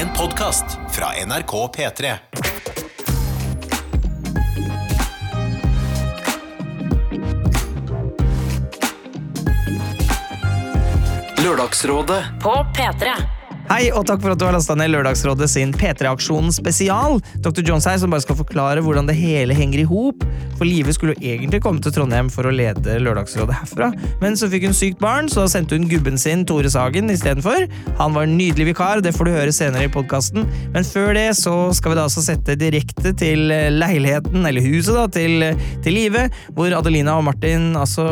En podkast fra NRK P3. Lørdagsrådet På P3. Hei, og takk for at du har lasta ned Lørdagsrådet sin P3-aksjon spesial. Dr. Jones her, som bare skal forklare hvordan det hele henger i hop. For Live skulle jo egentlig komme til Trondheim for å lede Lørdagsrådet herfra, men så fikk hun sykt barn, så sendte hun gubben sin, Tore Sagen, istedenfor. Han var en nydelig vikar, det får du høre senere i podkasten. Men før det så skal vi da altså sette direkte til leiligheten, eller huset, da, til, til Live, hvor Adelina og Martin altså,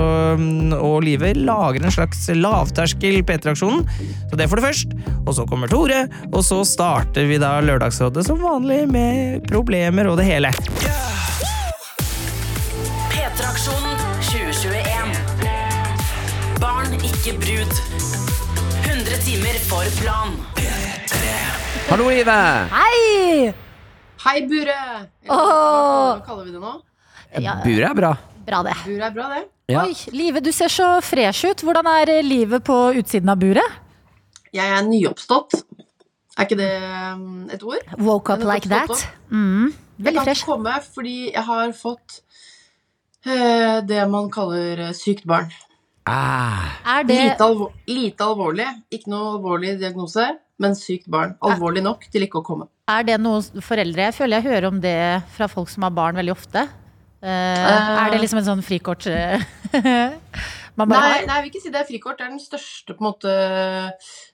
og Live lager en slags lavterskel P3-aksjonen. Så det får du først. Og så kommer Tore, og så starter vi da Lørdagsrådet som vanlig med problemer og det hele. P3-aksjonen ikke brud. 100 timer for plan. Hallo, Ive! Hei! Hei, Bure! Hva kaller vi det nå? Ja, Buret er bra. bra det. Bure er bra, det. Ja. Oi, Live, du ser så fresh ut. Hvordan er eh, livet på utsiden av buret? Jeg er nyoppstått. Er ikke det um, et ord? Woke up like kan that. Mm, Jeg veldig kan fresh. ikke komme fordi jeg har fått eh, det man kaller eh, sykt barn. Ah, Er det Lite, alvor lite alvorlig. Ikke noe alvorlig diagnose, men sykt barn. Alvorlig nok til ikke å komme. Er det noe foreldre Jeg føler jeg hører om det fra folk som har barn veldig ofte. Eh, er det liksom en sånn frikort eh, man bare Nei, har? nei, jeg vil ikke si det er frikort. Det er den største på en måte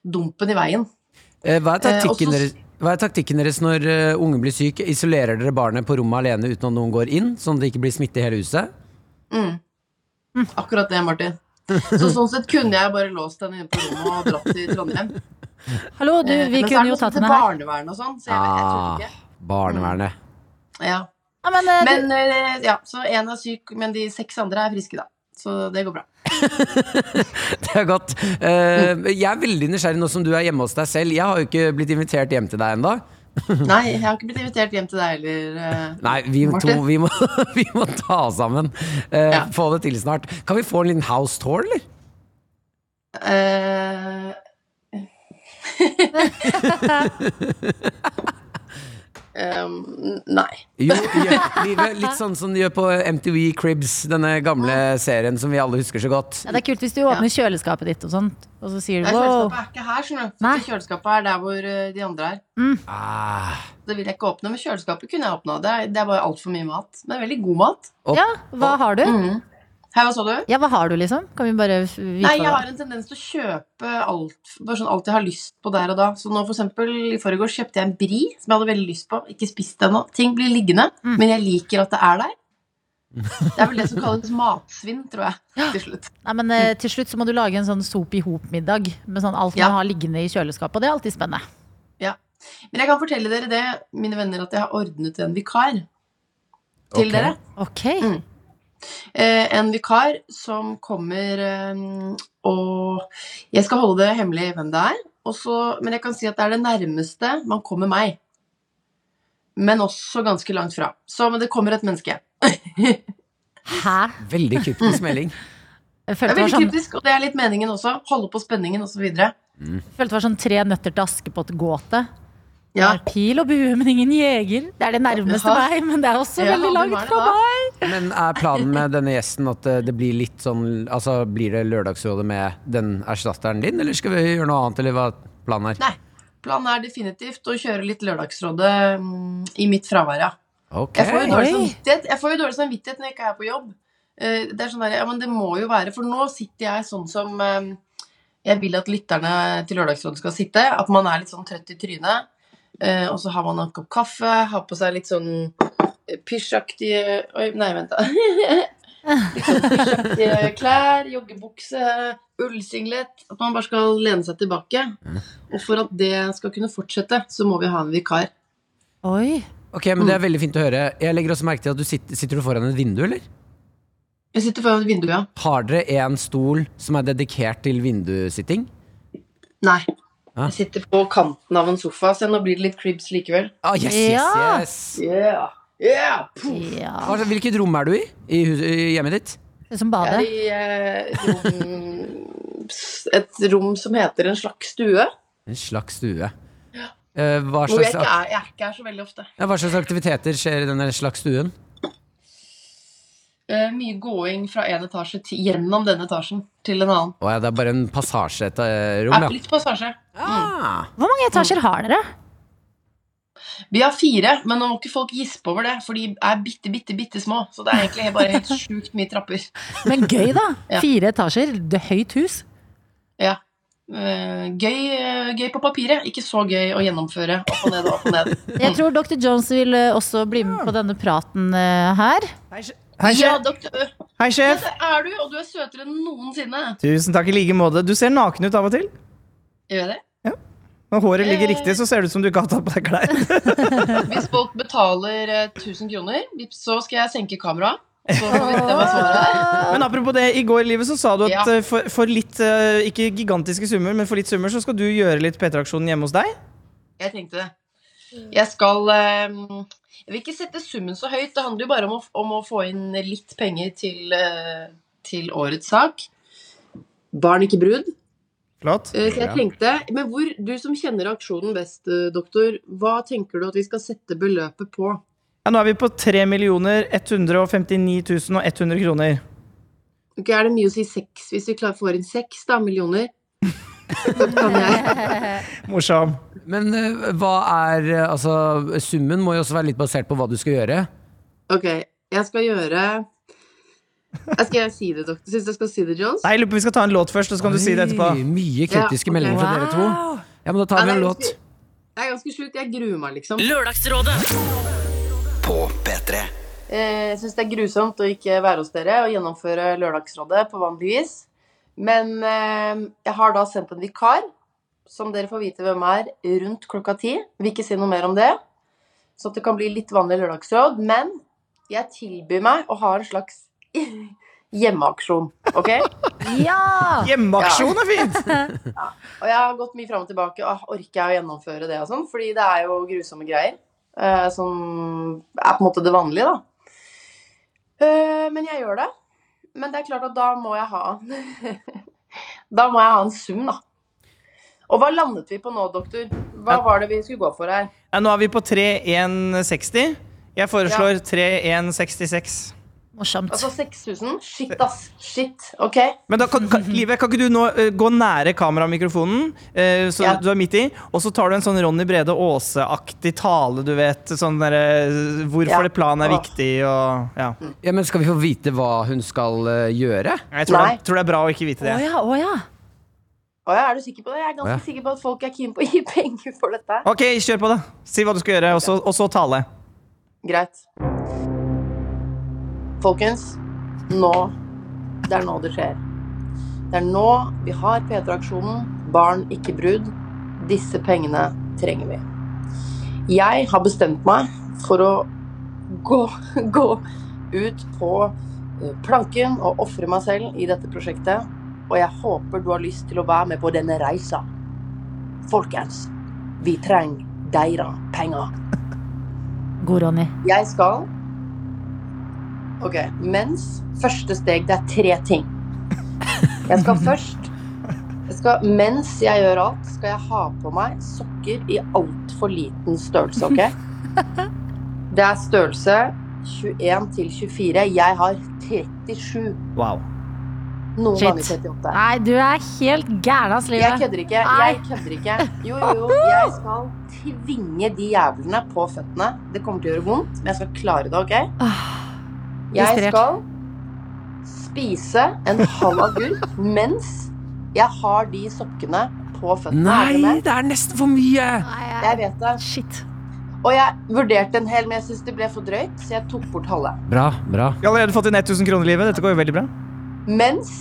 dumpen i veien. Uh, hva, er taktikken også- deres, hva er taktikken deres når uh, ungen blir syk? Isolerer dere barnet på rommet alene uten at noen går inn, sånn at det ikke blir smitte i hele huset? Mm. Akkurat det, Martin. Så sånn sett kunne jeg bare låst henne inne på rommet og dratt til Trondheim. Hallo, du, Eh, vi men så er kunne det jo noe tatt som henne heter her. barnevern og sånn, så jeg, jeg tror Ah, ikke. barnevernet. Ja. Ja, men, eh, Men eh, ja, så én er syk, men de seks andre er friske, da. Så det går bra. Det er godt. Eh, jeg er veldig nysgjerrig nå som du er hjemme hos deg selv. Jeg har jo ikke blitt invitert hjem til deg ennå. Nei, jeg har ikke blitt invitert hjem til deg heller. eh. Nei, vi to vi må, vi må ta oss sammen. Uh, Ja. Få det til snart. Kan vi få en liten house tour, eller? Eh, um, nei. Jo, gjør, livet, litt sånn som de gjør på MTV Cribs, denne gamle serien som vi alle husker så godt. ja, det er kult hvis du åpner kjøleskapet ditt og sånt, og så sier du wow. Kjøleskapet er ikke her, skjønner du. Kjøleskapet er der hvor eh, de andre er. Ah, Det vil jeg ikke åpne, men kjøleskapet kunne jeg åpna. Det er, det er bare altfor mye mat. Men veldig god mat. opp. Ja, hva har du? Mm. Her, hva sa du? Ja, hva har du, liksom? Kan vi bare vite Nei, jeg det har en tendens til å kjøpe alt, bare sånn alt jeg har lyst på der og da. Så nå for eksempel, i forgårs kjøpte jeg en bri som jeg hadde veldig lyst på. Ikke spist ennå. Ting blir liggende, Mm. men jeg liker at det er der. Det er vel det som kalles matsvinn, tror jeg. Til slutt. Nei, men eh, Til slutt så må du lage en sånn sop i hop-middag med sånn alt Ja. man har liggende i kjøleskapet. Og det er alltid spennende. Ja. Men jeg kan fortelle dere det, mine venner, at jeg har ordnet en vikar til okay. dere. Ok, Mm. Eh, en vikar som kommer eh, og Jeg skal holde det hemmelig hvem det er. også, men jeg kan si at det er det nærmeste man kommer meg. Men også ganske langt fra. Så men det kommer et menneske. Hæ? Veldig kryptisk melding. Det er veldig sånn, kryptisk, og det er litt meningen også. Holde på spenningen osv. følte det var sånn Tre nøtter til Askepott-gåte. Ja. Det er Pil og bue, men ingen jeger. Det er det nærmeste Ja. meg, men det er også Ja, veldig langt fra meg. Men er planen med denne gjesten at eh, det blir litt sånn Altså blir det Lørdagsrådet med den erstatteren din, eller skal vi gjøre noe annet, eller hva planen er? Nei. Planen er definitivt å kjøre litt Lørdagsrådet mm, i mitt fravær, ja. Okay. Jeg får jo dårlig samvittighet Jeg får jo dårlig samvittighet når jeg ikke er på jobb. Eh, Det er sånn der, ja, men det må jo være For nå sitter jeg sånn som eh, jeg vil at lytterne til Lørdagsrådet skal sitte. At man er litt sånn trøtt i trynet. Eh, Og så har man en kopp kaffe, har på seg litt sånn eh, pysjaktige Oi, nei, vent, da. Litt sånn pysjaktige klær, joggebukse, ullsinglet. At man bare skal lene seg tilbake. Og for at det skal kunne fortsette, så må vi ha en vikar. Oi. Ok, men Det er veldig fint å høre. Jeg legger også merke til at du sitter, sitter du foran et vindu, eller? Jeg sitter foran et vindu, ja. Har dere en stol som er dedikert til vindusitting? Nei. Ja. Jeg sitter på kanten av en sofa, så nå blir det litt cribs likevel. Ah, yes, yes, Ja. yes. Yeah. Yeah. Puh. Ja. Hva, hvilket rom er du i? I, hus, i hjemmet ditt? Det er som Jeg er badet. i eh, rom, et rom som heter en slags stue. En slags stue. Eh, Hva Hvor jeg slags, ikke er, jeg er ikke her så veldig ofte. ja, hva slags aktiviteter skjer i denne slags stuen? Eh, mye gåing fra en etasje til, gjennom denne etasjen til en annen. Å ja, det er bare en passasje et eh, rom, ja. litt passasje. Ah, Hvor mange etasjer har dere? Vi har fire, men nå må ikke folk gispe over det, for de er bitte, bitte, bitte små. Så det er egentlig bare helt sjukt mye trapper. Men gøy, da. Ja. Fire etasjer. Det er høyt hus. Ja. Eh, gøy, gøy på papiret, ikke så gøy å gjennomføre opp og ned og opp og ned. Jeg tror Dr. Jones vil også bli med på denne praten her. Hei, sjef. Ja, Hei, sjef. doktor, Hei, ja, sjef. det er du, og du er søtere enn noensinne. Tusen takk i like måte. Du ser naken ut av og til. Gjør jeg det? Ja. Når håret ligger Eh. riktig, så ser det ut som du ikke har tatt på deg klær. Hvis folk betaler eh, 1000 kroner, så skal jeg senke kameraet. Er. Men apropos det, i går i livet så sa du at Ja. eh, for, for litt, eh, ikke gigantiske summer, men for litt summer, så skal du gjøre litt P3-aksjonen hjemme hos deg. Jeg tenkte det. Jeg skal Jeg vil ikke sette summen så høyt. Det handler jo bare om å, om å få inn litt penger til, eh, til årets sak. Barn, ikke brud. Flott. Eh, Så jeg tenkte, men hvor, Du som kjenner aksjonen best, eh, doktor, hva tenker du at vi skal sette beløpet på? Ja, nå er vi på 3 159 100 kroner. Ok, Er det mye å si seks hvis vi klarer får inn seks millioner? Så kan jeg Morsom. Men eh, hva er eh, Altså, summen må jo også være litt basert på hva du skal gjøre. Ok, jeg skal gjøre jeg Skal jeg si det, doktor? Syns jeg skal si det, Jones? Nei, vi skal ta en låt først, så kan du si det etterpå. Mye kritiske Ja, okay. meldinger fra dere to. Ja, men da tar vi en låt. Det er ganske sjukt. Jeg gruer meg, liksom. Lørdagsrådet. På P3. Eh, Jeg syns det er grusomt å ikke være hos dere og gjennomføre Lørdagsrådet på vanlig vis. Men eh, jeg har da sendt en vikar, som dere får vite hvem er, rundt klokka ti. Vil ikke si noe mer om det, så at det kan bli litt vanlig lørdagsråd. Men jeg tilbyr meg å ha en slags hjemmeaksjon, OK? Ja! Hjemmeaksjon er fint! Og jeg har gått mye fram og tilbake. Åh, orker jeg å gjennomføre det og sånn? Fordi det er jo grusomme greier. eh, som er på en måte det vanlige, da. Uh, men jeg gjør det. Men det er klart at da må jeg ha Da må jeg ha en sum, da. Og hva landet vi på nå, doktor? Hva var det vi skulle gå for her? Ja, nå er vi på 3160. Jeg foreslår 3166. Morsomt. Altså 6000? Shit, ass. Shit. Ok. Men da kan, kan, Live, kan ikke du nå uh, gå nære kameramikrofonen, uh, så Ja. du er midt i, og så tar du en sånn Ronny Brede Aase-aktig tale, du vet. Sånn derre Hvorfor Ja. det planen er viktig og Ja. Ja, men Skal vi få vite hva hun skal eh, gjøre? Jeg tror Nei. Det, tror det er bra å ikke vite Å det. ja, å ja. Å ja, er du sikker på det? Jeg er ganske ja. sikker på at folk er keen på å gi penger for dette. Ok, kjør på, da. Si hva du skal gjøre, og så, og så tale. Greit. Folkens, nå Det er nå det skjer. Det er nå vi har P3-aksjonen Barn, ikke brud'. Disse pengene trenger vi. Jeg har bestemt meg for å gå, gå ut på eh, planken og ofre meg selv i dette prosjektet. Og jeg håper du har lyst til å være med på denne reisa. Folkens, vi trenger deira penger. God Ronny. Jeg skal Ok, mens første steg, det er tre ting. Jeg skal først jeg skal, Mens jeg gjør alt, skal jeg ha på meg sokker i altfor liten størrelse, ok? Det er størrelse 21 til 24. Jeg har 37. Wow. Noen Shit. ganger 38. Nei, du er helt gæren, ass, Jeg kødder ikke. Jeg kødder ikke. Jo, jo, jo. Jeg skal tvinge de jævlene på føttene. Det kommer til å gjøre vondt, men jeg skal klare det, OK? Jeg skal spise en halv agurk mens jeg har de sokkene på føttene. Nei, det er nesten for mye! Nei, Jeg vet det. Shit. Og jeg vurderte en hel, men jeg syns det ble for drøyt, så jeg tok bort halve. Bra, bra. Vi har allerede fått inn 1000 kroner, i Livet. Dette går jo veldig bra. Mens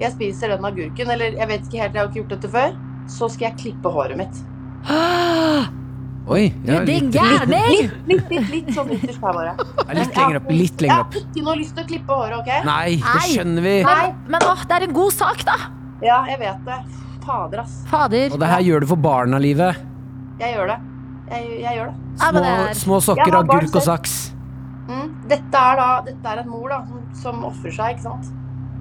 jeg spiser den agurken, eller jeg vet ikke helt, jeg har ikke gjort dette før, så skal jeg klippe håret mitt. Oi. Du, Ja, din litt, litt, Litt, litt, litt, litt sånn ytterst her, bare. ja, litt lenger opp. Litt Jeg har ikke noe lyst til å klippe håret, OK? Nei, det skjønner vi. Nei. Men åh, det er en god sak, da. Ja, jeg vet det. Fader, ass. Fader. Og det her gjør du for barna-livet. Jeg gjør det. Jeg, jeg gjør det. Ja, men Små, det er- små sokker, agurk og saks. Mm. Dette er da Dette er en mor da som, som ofrer seg, ikke sant?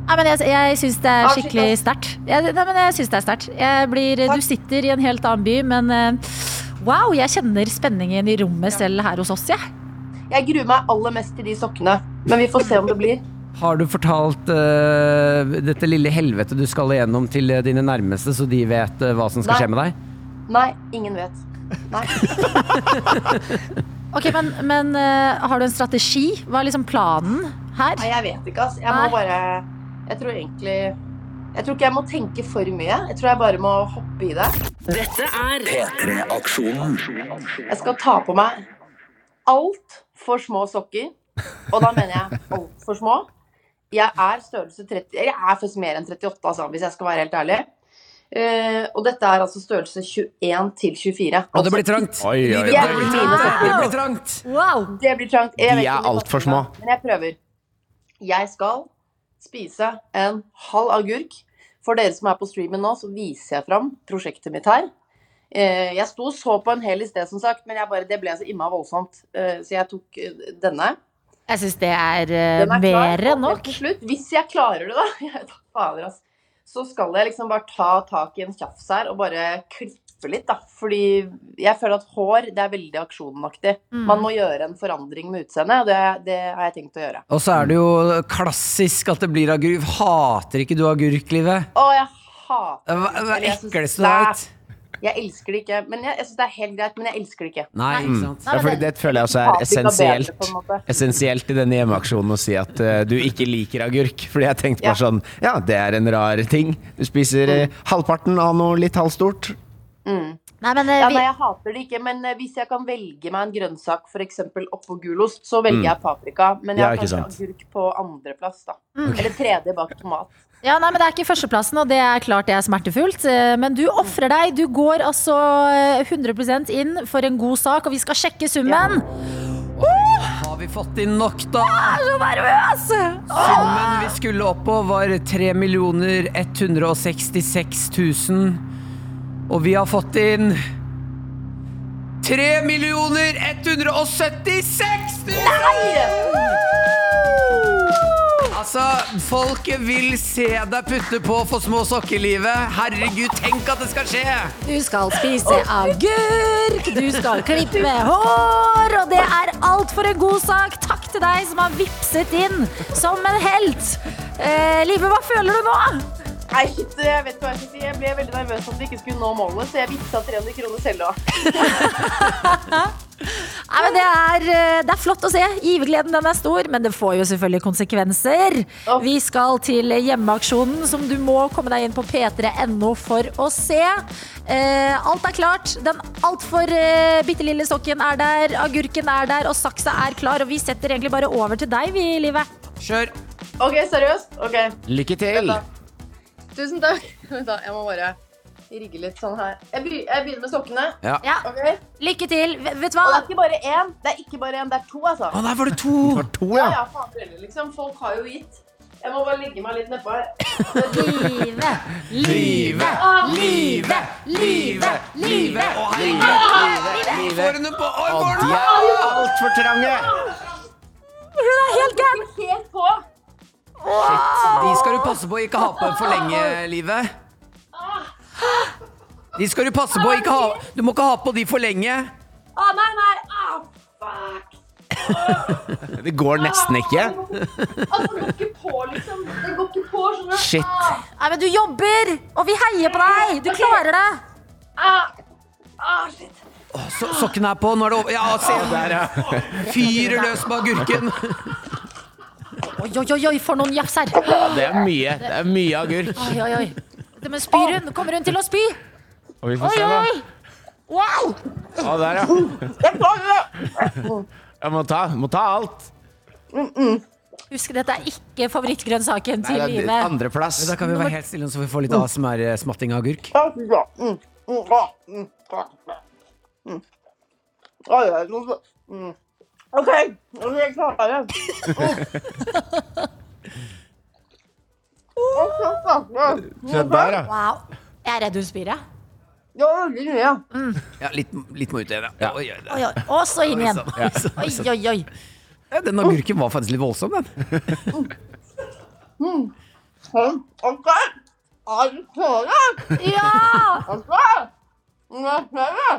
Nei, men jeg, jeg syns det er skikkelig sterkt. Jeg, nei, men jeg synes det er sterkt. Du sitter i en helt annen by, men eh, Wow, jeg kjenner spenningen i rommet selv her hos oss, jeg. Jeg gruer meg aller mest til de sokkene, men vi får se om det blir. Har du fortalt uh, dette lille helvetet du skal igjennom til eh, dine nærmeste, så de vet uh, hva som skal Nei. skje med deg? Nei, ingen vet. Nei. Ok, Men, men uh, har du en strategi? Hva er liksom planen her? Nei, jeg vet ikke, ass. Jeg må bare Jeg tror egentlig Jeg tror ikke jeg må tenke for mye. Jeg tror jeg bare må hoppe i det. Dette er P3-aksjonen. Jeg skal ta på meg altfor små sokker. Og da mener jeg altfor små. Jeg er størrelse 30 Jeg er faktisk mer enn 38, altså, hvis jeg skal være helt ærlig. Uh, og dette er altså størrelse 21 til 24. Og det blir trangt. Oi, oi, oi. Det blir trangt. Det blir trangt. Wow! Det blir trangt. Jeg De er altfor alt for små. Men jeg prøver. Jeg skal spise en halv agurk. For dere som er på streamen nå, så viser jeg fram prosjektet mitt her. Eh, Jeg sto og så på en hel i sted, som sagt, men jeg bare, det ble så imma voldsomt. Eh, Så jeg tok eh, denne. Jeg syns det er bedre er mer enn nok. Til slutt, hvis jeg klarer det, da, fader, altså. så skal jeg liksom bare ta tak i en tjafs her og bare klippe litt, da. Fordi jeg føler at hår, det er veldig aksjonaktig. Mm. Man må gjøre en forandring med utseendet, og det, det har jeg tenkt å gjøre. Og så er det jo klassisk at det blir agurk. Hater ikke du agurklivet? Å, jeg hater Hva hva er det jeg ekleste du det veit? Jeg elsker det ikke. Men jeg, jeg synes det er helt greit, men jeg elsker det ikke. Nei, ikke sant. Ja, fordi det- føler jeg også er essensielt. Essensielt i denne hjemmeaksjonen å si at uh, du ikke liker agurk. Fordi jeg tenkte bare Ja. sånn Ja, det er en rar ting. Du spiser uh, halvparten av noe litt halvstort. Nei, men eh, Ja, vi, nei, jeg hater det ikke, men eh, hvis jeg kan velge meg en grønnsak f.eks. oppå gulost, så velger jeg paprika. Men jeg Ja, har kanskje sant. agurk på andreplass, da. Eller tredje bak tomat. ja, nei, men det er ikke førsteplassen, og det er klart det er smertefullt. eh, Men du ofrer deg. Du går altså eh, 100% inn for en god sak, og vi skal sjekke summen. Har vi fått inn nok, da? Jeg er så nervøs! Summen vi skulle opp på, var 3 166 000. Og vi har fått inn 3 176 000! Altså, folket vil se deg putte på for små sokkelivet. Herregud, tenk at det skal skje! Du skal spise agurk, du skal klippe hår, og det er alt for en god sak. Takk til deg som har vipset inn som en helt. Eh, Live, hva føler du nå? Nei, shit, jeg vet hva jeg skal si. Jeg ble veldig nervøs om de ikke skulle nå målet, så jeg vippsa 300 kroner selv òg. Nei, men det, er, eh, det er flott å se. Givergleden den er stor, men det får jo selvfølgelig konsekvenser. Vi skal til hjemmeaksjonen, som du må komme deg inn på p3.no for å se. Eh, alt er klart. Den altfor eh, bitte lille sokken er der, agurken er der, og saksa er klar. Og vi setter egentlig bare over til deg, vi, Livet. Kjør. OK, seriøst? Ok, Lykke til! Vent da. Tusen takk. Vent da, jeg må bare rigge litt sånn her. Jeg, be jeg begynner med sokkene. Ja. Ja, Ok? Lykke til. V- Vet du det hva? er ikke bare én, det er ikke bare én, det er to, altså. Å, der var det to! Det var to, Ja, ja. ja, faen heller, liksom. Folk har jo gitt. Jeg må bare legge meg litt nedpå her. Live, live, live, live, live. Å, herregud! Får henne på Oi, de er altfor trange! Hun er helt gæren. Helt på. De skal du passe på å ikke ha på for lenge, livet. De skal du passe på å ikke ha Du må ikke ha på de for lenge. Å, nei, nei. Ah, fuck. Det går nesten ikke. Altså, det går ikke på, liksom. Det går ikke på, skjønner du. Shit. Nei, men du jobber, og vi heier på deg. Du klarer det. Ah, ah, shit. Så, sokken er på. Nå er det over. Ja, se der, ja. Fyrer løs med agurken. Oi, oi, oi, oi, for noen jafs her. Det er mye. Det er mye agurk. Oi, oi, oi. Det med spyr hun. Kommer hun til å spy? Og vi får Oi, se, da. oi. Wow. Å, der, ja. Jeg må ta, må ta alt. Husk, dette er ikke favorittgrønnsaken til Nei, det er livet. andreplass. Da kan vi være helt stille, så vi får litt ASMR-smatting av agurk. Mm, mm, ah, mm, mm. Oi, oi, så- mm. OK, nå er jeg klare. Se der, ja. Wow. Jeg er redd hun spyr, jeg. Ja, veldig mye. Ja, litt, litt må ut igjen, ja. Oi, oi, Oi, oi. Og så inn igjen. Oi. Oi, oi. Ja, Den agurken var faktisk litt voldsom, den. Sånn, OK. Er du klare? Ja! OK. Nå er jeg å.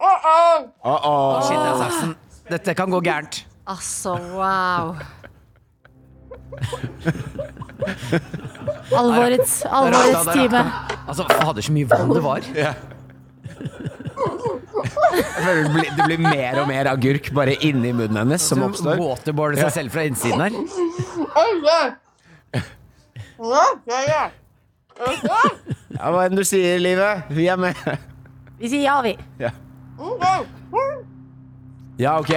Å, å. Shit, det er saksen. Dette kan gå gærent. Altså, wow. Alvorets, alvorets time. Altså, fader, så mye vann det var. Ja. Jeg føler det blir, det blir mer og mer agurk bare inni munnen hennes som oppstår. Waterboarder seg selv fra innsiden her. Ja, hva enn du sier, livet. Vi er med. Vi sier ja, vi. Ja, ja OK.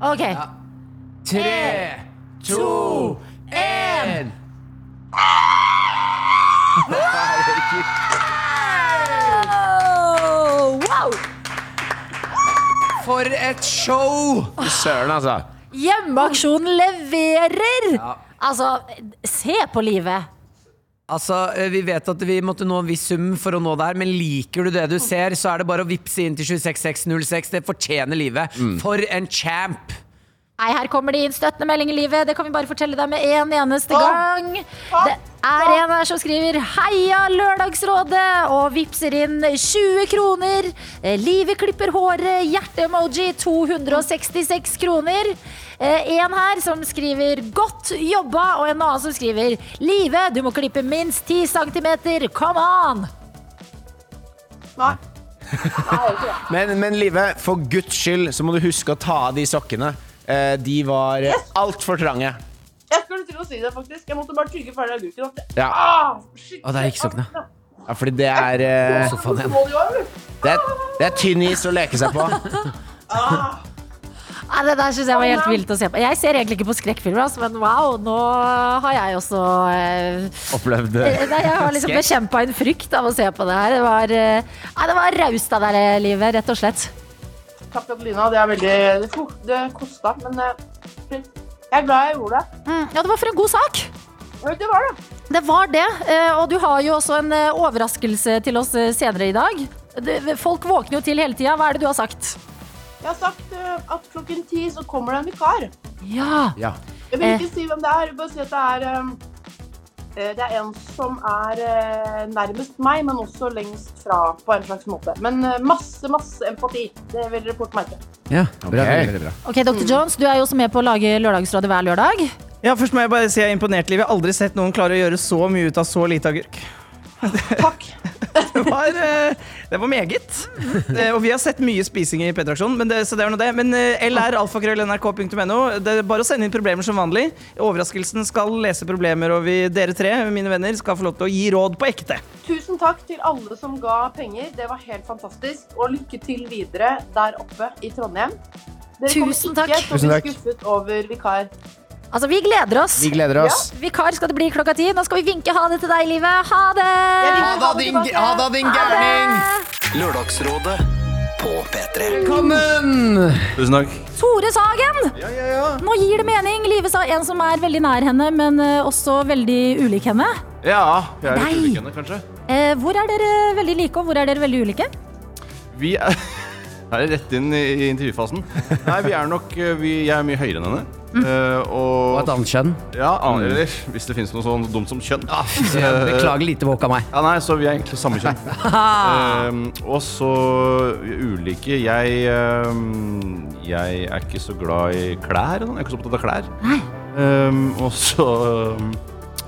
Ok. Tre, to, én. Oh, wow! For et show! Søren, altså. Hjemmeaksjonen leverer! Altså, se på livet. Altså, eh, Vi vet at vi måtte nå en viss sum for å nå der, men liker du det du ser, så er det bare å vippse inn til 26606. Det fortjener livet. For en champ! Nei, her kommer det inn støttende melding i livet. Det kan vi bare fortelle deg med en eneste gang. Det er en her som skriver 'Heia Lørdagsrådet' og vippser inn 20 kroner. Eh, Livet klipper håret, hjerte-emoji 266 kroner. Eh, En her som skriver 'godt jobba', og en annen som skriver 'Live, du må klippe minst 10 cm, come on'. Nei. Men, men Live, for guds skyld så må du huske å ta av de sokkene. Eh, De var altfor trange. Jeg skulle til å si det, faktisk. Jeg måtte bare tygge ferdig agurken. Ja, Ah, shit. Å, der gikk sokkene. ja fordi det er eh, det er, det er tynn is å leke seg på. Nei, det der syns jeg var helt vilt å se på. Jeg ser egentlig ikke på skrekkfilmer, altså, men wow, nå har jeg også eh, Opplevd eh, Nei, jeg har liksom bekjempa en frykt av å se på det her. Det var, eh, det var raust av deg, livet, rett og slett. Takk, Adelina. Det er veldig Det, det kosta, men eh, jeg er glad jeg gjorde det. Mm, ja, det var for en god sak. Det var det. Det var det. eh, Og du har jo også en eh, overraskelse til oss eh, senere i dag. Folk våkner jo til hele tida. Hva er det du har sagt? Jeg har sagt eh, at klokken ti så kommer det en vikar. Ja. Ja. Jeg vil Eh. ikke si hvem det er. Bare si at det er eh, eh, det er en som er eh, nærmest meg, men også lengst fra på en slags måte. Men eh, masse, masse empati. Det vil dere fort merke. Ja, bra, Ok. veldig, veldig bra. Ok, Dr. Jones, du er jo også med på å lage Lørdagsrådet hver lørdag. Ja, først må jeg bare si jeg er imponert, Liv. Jeg har aldri sett noen klare å gjøre så mye ut av så lite agurk. Takk. Det var, eh, det var meget. Eh, Og vi har sett mye spising i P-traksjonen, men det, så det er nå det. Men eh, lralfakrøll.nrk.no. Det er bare å sende inn problemer som vanlig. Overraskelsen skal lese problemer, og vi, dere tre, mine venner, skal få lov til å gi råd på ekte. Tusen takk til alle som ga penger. Det var helt fantastisk. Og lykke til videre der oppe i Trondheim. Dere Tusen kommer ikke til å bli skuffet over vikar. Altså, vi gleder oss. Vi gleder oss. Vikar skal det bli klokka ti. Nå skal vi vinke ha det til deg, livet. Ha det! Ha da, det din, ha da, din gærning! Lørdagsrådet på P3. Velkommen! Tusen takk. Tore Sagen! Ja, ja, ja. Nå gir det mening. Live sa en som er veldig nær henne, men eh, også veldig ulik henne. Ja, jeg er litt ulik henne, kanskje. Eh, hvor er dere veldig like, og hvor er dere veldig ulike? Vi er Her er rett inn i intervjufasen. Nei, vi er nok eh, vi, Jeg er mye høyere enn henne. Mm. Uh, Og et annet kjønn. ja, an- eller hvis det finnes noe sånn dumt som kjønn. Jeg Beklager lite våk av meg. Ja, nei, så vi er egentlig samme kjønn. uh, og så ulike. Jeg uh, Jeg er ikke så glad i klær. Jeg er ikke så opptatt av klær. Um, og så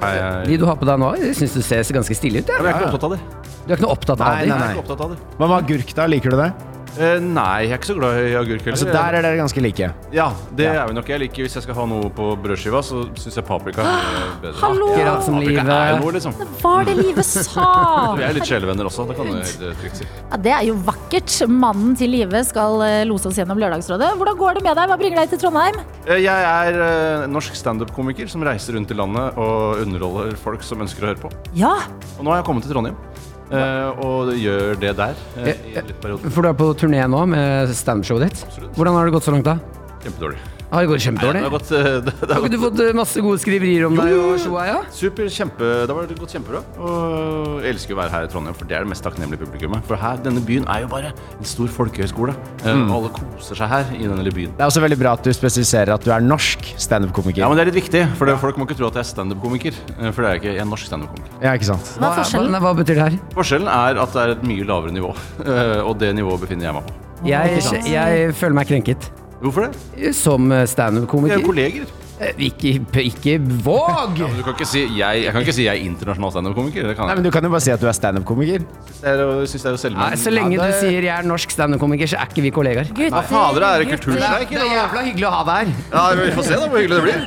jeg De du har på deg nå, jeg syns du ser ganske stilig ut. Ja, men jeg er ikke opptatt av det. Du er ikke noe opptatt av Nei, det? nei, nei. ikke opptatt av det. Hva med agurk, da? Liker du det? Eh, nei, jeg er ikke så glad i agurk heller. Altså, Der er dere ganske like. Ja, det er vi nok. Jeg liker Hvis jeg skal ha noe på brødskiva, så syns jeg paprika er bedre. Hallo! Akkurat som Paprika er jo livet. noe, liksom. Var det livet sa? Vi er litt sjelevenner også, det kan du helt trygt si. Ja, det er jo vakkert. Mannen til Live skal eh, lose oss gjennom Lørdagsrådet. Hvordan går det med deg? Hva bringer deg til Trondheim? Eh, Jeg er eh, norsk standup-komiker som reiser rundt i landet og underholder folk som ønsker å høre på. Ja, Og nå har jeg kommet til Trondheim, eh, og gjør det der eh, periode. For du er på turné nå med standup-showet ditt. Absolutt. Hvordan har det gått så langt, da? Kjempedårlig. Ah, det går Det kjempedårlig. har gått, det, det Har har ikke du fått eh, masse gode skriverier om deg og showa? ja? super, kjempe, det har gått kjempebra. Og jeg elsker å være her i Trondheim, for det er det mest takknemlige publikummet. For her, denne byen er jo bare en stor folkehøyskole. Eh, Mm. og Alle koser seg her i denne lille byen. Det er også veldig bra at du spesifiserer at du er norsk standup-komiker. Ja, men det er litt viktig, for det, folk må ikke tro at jeg er standup-komiker. eh, For det er ikke. Jeg er norsk standup-komiker. Ja, ikke sant? Hva er forskjellen? Hva, betyr det her? Forskjellen er at det er et mye lavere nivå. Og det nivået befinner jeg meg på. Jeg, jeg føler meg krenket. Hvorfor det? Som eh, Vi er jo standup-komiker. kolleger. Eh, Ikke, ikke våg! Ja, men du kan ikke si, jeg, jeg kan ikke si jeg er internasjonal standup-komiker. Det kan Nei, jeg. men Du kan jo bare si at du er standup-komiker. Det er jo- Jeg syns det er jo Nei, så lenge Ja, det- du sier jeg er norsk standup-komiker, så er ikke vi kollegaer. Gutter, Hva fader, er det gutter. kultursleik? Det er jævla hyggelig å ha deg her. Ja, Vi får se da hvor hyggelig det blir.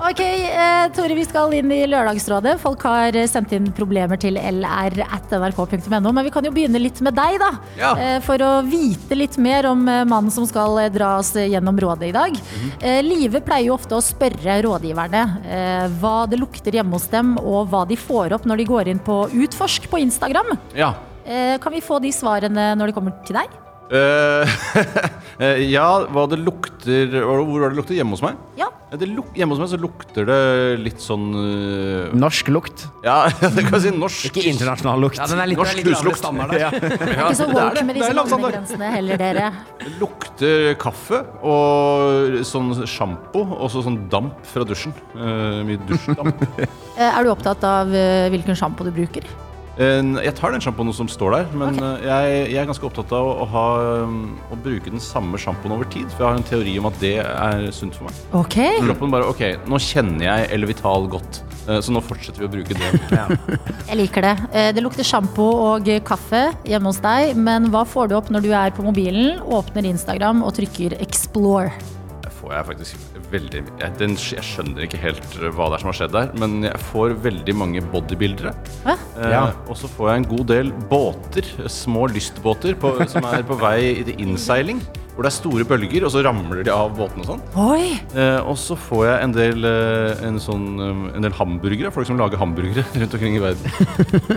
Ok, eh, Tore, vi skal inn i Lørdagsrådet. Folk har eh, sendt inn problemer til lr.nrk.no. Men vi kan jo begynne litt med deg, da. Ja. Eh, for å vite litt mer om eh, mannen som skal eh, dra oss gjennom rådet i dag. Mhm. eh, Live pleier jo ofte å spørre rådgiverne eh, hva det lukter hjemme hos dem, og hva de får opp når de går inn på Utforsk på Instagram. Ja. Eh, kan vi få de svarene når det kommer til deg? Eh, eh, ja, hva det lukter Hvor var det lukter? Hjemme hos meg? Ja. Luk, hjemme hos meg så lukter det litt sånn uh... Norsk lukt. Ja, det kan jeg si norsk. Ikke internasjonal lukt. Ja, den er litt, Norsk huslukt. Ja, Ikke så det er woke det. med disse er landegrensene heller, dere. Det lukter kaffe og sånn sjampo og så sånn damp fra dusjen. Uh, mye dusjdamp. Er du opptatt av hvilken sjampo du bruker? Eh, jeg tar den sjampoen som står der, men okay. jeg, jeg er ganske opptatt av å, å, ha, um, å bruke den samme sjampoen over tid. For jeg har en teori om at det er sunt for meg. Ok. Kroppen bare OK, nå kjenner jeg Elvital godt, eh, så nå fortsetter vi å bruke det. Jeg liker det. Eh, Det lukter sjampo og kaffe hjemme hos deg, men hva får du opp når du er på mobilen, åpner Instagram og trykker 'explore'? Det får jeg faktisk veldig jeg, den, jeg skjønner ikke helt eh, hva det er som har skjedd der, men jeg får veldig mange bodybuildere. Eh, Ja. Og så får jeg en god del båter, små lystbåter, på, som er på vei til innseiling. Hvor det er store bølger, og så ramler de av båtene og sånn. Oi! Eh, og så får jeg en del, eh, en sånn, eh, en del hamburgere. Folk som lager hamburgere rundt omkring i verden.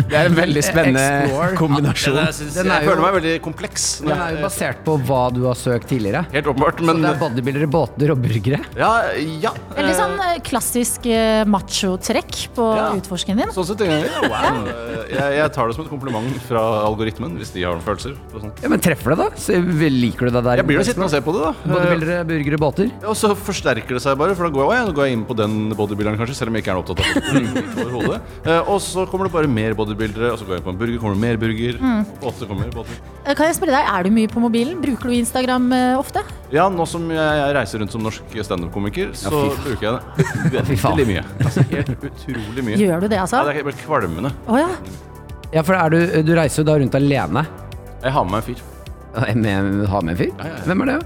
Det er en veldig spennende Explore. kombinasjon. Jeg, Den er jeg jo- føler meg veldig kompleks. Den er jo basert på hva du har søkt tidligere. Helt åpenbart, Så det er bodybuildere, båter og burgere. ja, ja. Veldig eh, sånn eh, klassisk eh, macho-trekk på Ja. utforsken din. Sånn sett tenker jeg, wow. jeg, jeg tar det som et kompliment fra algoritmen, hvis de har noen følelser. og. Ja, Men treffer det, da? Så liker du det der? Jeg blir jo sittende og se på det, da. Bodybuildere, burgere, båter. Eh, Og så forsterker det seg bare, for da går jeg, nå går jeg inn på den bodybuilderen, kanskje, selv om jeg ikke er opptatt av det. overhodet. Eh, Og så kommer det bare mer bodybuildere, og så går jeg på en burger, kommer det mer burger, og båter kommer mer båter. Eh, Kan jeg spørre deg, Er du mye på mobilen? Bruker du Instagram ofte? Ja, nå som jeg, reiser rundt som norsk standup-komiker, så bruker jeg det veldig mye. Altså, helt utrolig mye. Gjør du det, altså? Ja, det er bare kvalmende. Oh, ja. Ja, for er du, du reiser jo da rundt alene. Jeg har med meg en fyr. Ja, Med, ha med en fyr? Ja, ja, ja. Hvem er det?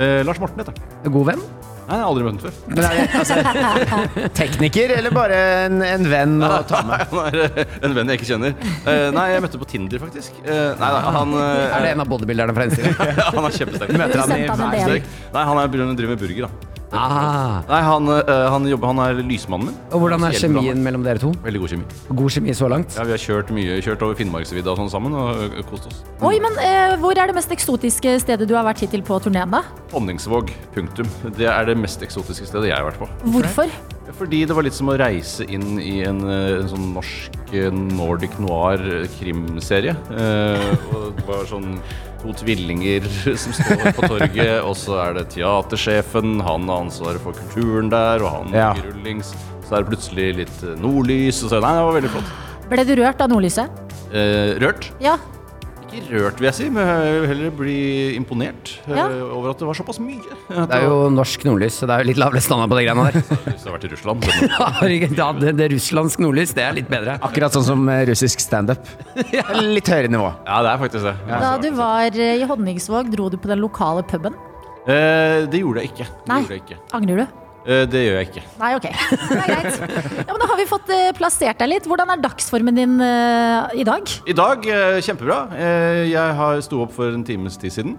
Eh, Lars Morten heter han. God venn? Nei, jeg har aldri møtt ham før. Men er det altså, tekniker, eller bare en, en venn å ta med? Eh, en venn jeg ikke kjenner. Eh, nei, jeg møtte på Tinder, faktisk. Eh, nei, nei, han eh, Er det en av bodybuilderne fra Instagram? Han er kjempesterk. Møter han i hver Nei, han er, driver med burger, da. Ah, Nei, han, eh, han, jobber, han er lysmannen min. og hvordan er hjelper kjemien meg. mellom dere to? Veldig god kjemi. God kjemi så langt? Ja, Vi har kjørt mye, kjørt over Finnmarksvidda og sånn sammen og kost oss. Oi, men eh, Hvor er det mest eksotiske stedet du har vært hittil på turneen? Honningsvåg, punktum. Det er det mest eksotiske stedet jeg har vært på. Hvorfor? Fordi det var litt som å reise inn i en, en sånn norsk Nordic noir krimserie. Eh, og det var sånn to tvillinger som står på torget, og så er det teatersjefen, han har ansvaret for kulturen der, og han Ja. rullings. Så er det plutselig litt eh, nordlys, og så Nei, det var veldig flott. Ble du rørt av nordlyset? Eh, rørt? Ja. Ikke rørt, vil jeg si, men jeg vil heller bli imponert eh, Ja. over at det var såpass mye. Det er jo norsk nordlys, så det er jo litt lavere standard på de greiene der. Hvis det har vært i Russland Ja, det, det russlandsk nordlys, det er litt bedre. Akkurat sånn som eh, russisk standup. Litt høyere nivå. Ja, det er faktisk det. Da du var eh, i Honningsvåg, dro du på den lokale puben. Eh, det gjorde jeg ikke. Det Nei. Gjorde jeg ikke. Angrer du? Eh, det gjør jeg ikke. Nei, ok. Det er greit. Ja, men da har vi fått eh, plassert deg litt. Hvordan er dagsformen din eh, i dag? I dag, kjempebra. Jeg har sto opp for en times tid siden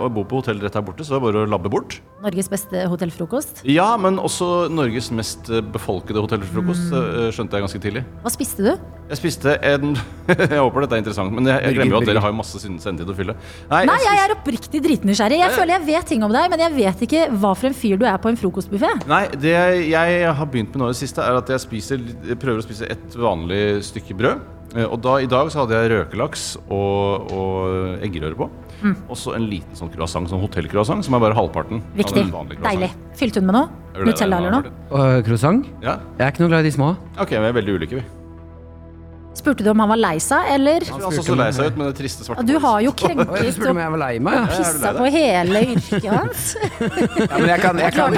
og bor på hotell rett her borte, så det er bare å labbe bort. Norges beste hotellfrokost. Ja, men også Norges mest eh, befolkede hotellfrokost, eh, skjønte jeg ganske tidlig. Hva spiste du? Jeg spiste en Jeg håper dette er interessant, men jeg, jeg glemmer jo at dere har masse sen- sendetid å fylle. Nei, jeg jeg er oppriktig dritnysgjerrig. Jeg føler jeg vet ting om deg, men jeg vet ikke hva for en fyr du er på en frokostbuffé. Nei, det jeg har begynt med nå i det siste, er at jeg, spiser, jeg prøver å spise et vanlig stykke brød. Eh, Og da, I dag så hadde jeg røkelaks og, og eggerøre på. Mm. Og så en liten sånn croissant, sånn hotellcroissant, som er bare halvparten. av Viktig. en. Deilig. Fylte hun med noe? Nutella eller noe? Uh, croissant? Ja? Jeg er ikke noe glad i de små. Ok, vi er veldig ulike, vi. Spurte du om han var lei seg, eller? Han så så lei seg ut med det triste svarte Du har jo krenket og pissa på hele yrket hans. Ja, men jeg kan, jeg kan,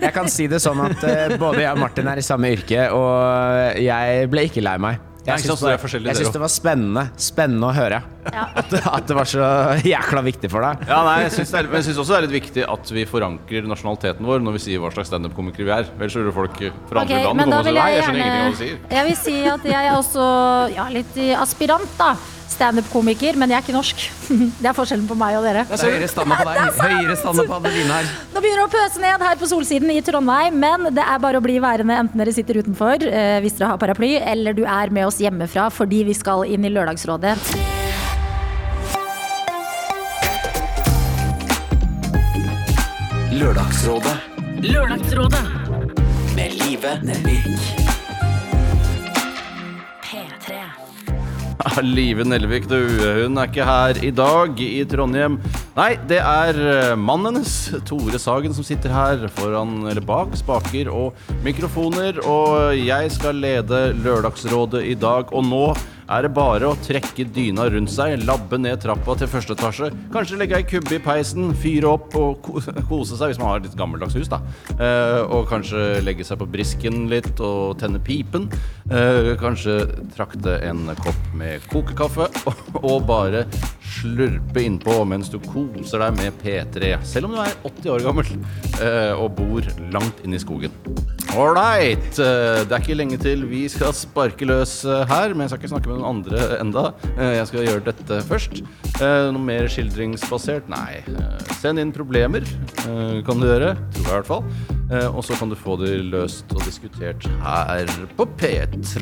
jeg kan si det sånn at eh, både jeg og Martin er i samme yrke, og jeg ble ikke lei meg. Jeg syns er det, det var spennende Spennende å høre. At, det- at det var så jækla viktig for deg. Ja, nei, jeg synes det er, men jeg syns også det er litt viktig at vi forankrer nasjonaliteten vår når vi sier hva slags standup-komikere vi er. Ellers så folk fra andre okay, land komme og si nei, jeg jeg skjønner ingenting av hva du sier. Jeg vil si at jeg er også ja, litt aspirant, da. Standup-komiker, men jeg er ikke norsk. Det er forskjellen på meg og dere. Det er høyere standard på deg. Høyere standard på Adeline her. Nå begynner det å pøse ned her på Solsiden i Trondheim, men det er bare å bli værende enten dere sitter utenfor eh, hvis dere har paraply, eller du er med oss hjemmefra fordi vi skal inn i Lørdagsrådet. Lørdagsrådet Lørdagsrådet. med Live Nelvik. Live Nelvik, du. Hun er ikke her i dag i Trondheim. Nei, det er eh, mannen hennes, Tore Sagen, som sitter her foran, eller bak spaker og mikrofoner. Og jeg skal lede Lørdagsrådet i dag. Og nå er det bare å trekke dyna rundt seg, labbe ned trappa til første etasje. Kanskje legge ei kubbe i peisen, fyre opp og kose seg, hvis man har et litt gammeldags hus, da. Eh, og kanskje legge seg på brisken litt og tenne pipen. Eh, kanskje trakte en kopp med kokekaffe og, bare slurpe innpå mens du koser deg med P3. Selv om du er 80 år gammel eh, og bor langt inne i skogen. Ålreit. eh, Det er ikke lenge til vi skal sparke løs eh, her, men jeg skal ikke snakke med noen andre enda. Jeg skal gjøre dette først. Noe mer skildringsbasert? Nei. Send inn problemer, kan du gjøre. Tror jeg i hvert fall. Og så kan du få de løst og diskutert her på P3.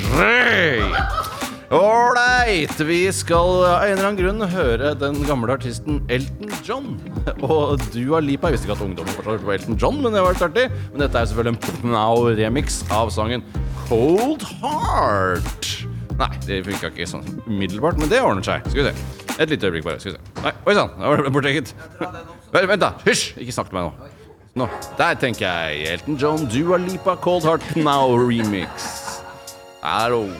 Ålreit, vi skal av en eller annen grunn høre den gamle artisten Elton John. Og Dua Lipa. Jeg visste ikke at ungdommen fortsatt hørte på Elton John, men det var litt artig. Men dette er selvfølgelig en Now-remix av sangen Cold Heart. Nei, det funka ikke sånn umiddelbart, men det ordner seg. Skal vi se. Et lite øyeblikk bare. Skal vi se. Nei, Oi sann, da var det borte. Vent, da. Hysj! Ikke snakk til meg nå. Nå, Der tenker jeg Elton John, Dua Lipa, Cold Heart Pnau Hallo.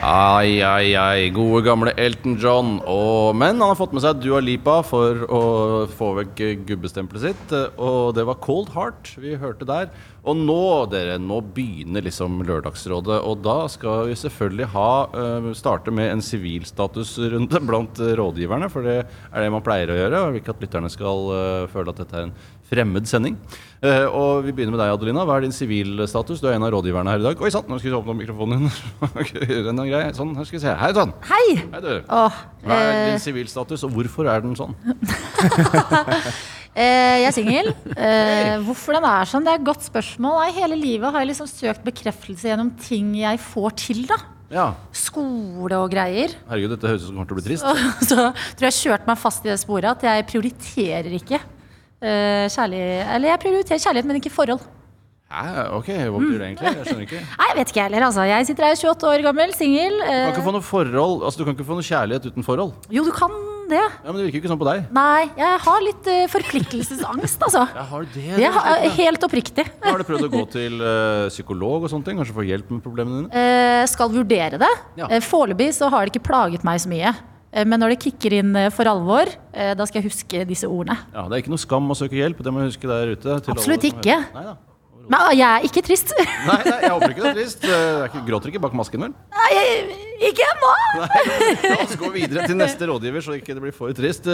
Ai, ai, ai. Gode, gamle Elton John. Og, men han har fått med seg Dua Lipa for å få vekk gubbestempelet sitt. Og det var Cold Heart vi hørte der. Og nå, dere, nå begynner liksom Lørdagsrådet. Og da skal vi selvfølgelig ha eh, starte med en sivilstatusrunde blant rådgiverne. For det er det man pleier å gjøre. Og vil ikke at lytterne skal eh, føle at dette er en fremmed sending. Uh, og vi begynner med deg, Adelina. Hva er din sivilstatus? Du er en av rådgiverne her i dag. Oi sann, nå skal vi åpne mikrofonen din. Den er grei. Sånn, her skal vi se. Hei sann. Hei! Hei, du. Åh, Hva er eh, din sivilstatus, og hvorfor er den sånn? eh, jeg er singel. Eh, hvorfor den er sånn, det er et godt spørsmål. Nei, hele livet har jeg liksom søkt bekreftelse gjennom ting jeg får til, da. Ja, Skole og greier. herregud, dette høres ut som kommer til å bli trist. Så tror jeg kjørte meg fast i det sporet at jeg prioriterer ikke kjærlighet Eller jeg prioriterer kjærlighet, men ikke forhold. Hæ, ok, hva betyr det egentlig? Jeg skjønner ikke. Nei, jeg vet ikke heller, altså. Jeg sitter her 28 år gammel, singel. Du kan Eh, ikke få noe forhold, altså du kan ikke få noe kjærlighet uten forhold. jo, du kan det. Ja, men det virker jo ikke sånn på deg. Nei, jeg har litt uh, forpliktelsesangst, altså. Jeg har det. Jeg har, eh, helt oppriktig. Har du prøvd å gå til uh, psykolog og sånne ting? Kanskje få hjelp med problemene dine? Uh, skal vurdere det. Ja. Eh, Foreløpig så har det ikke plaget meg så mye. Eh, Men når det kicker inn eh, for alvor, eh, da skal jeg huske disse ordene. Ja, Det er ikke noe skam å søke hjelp, det må jeg huske der ute. til Absolutt ikke. Nei da Men ah, jeg er ikke trist. Nei, nei, jeg håper ikke det er trist. Det ikke, gråter ikke bak masken, vel? Nei, ikke ennå! La oss gå videre til neste rådgiver, så ikke det blir for trist.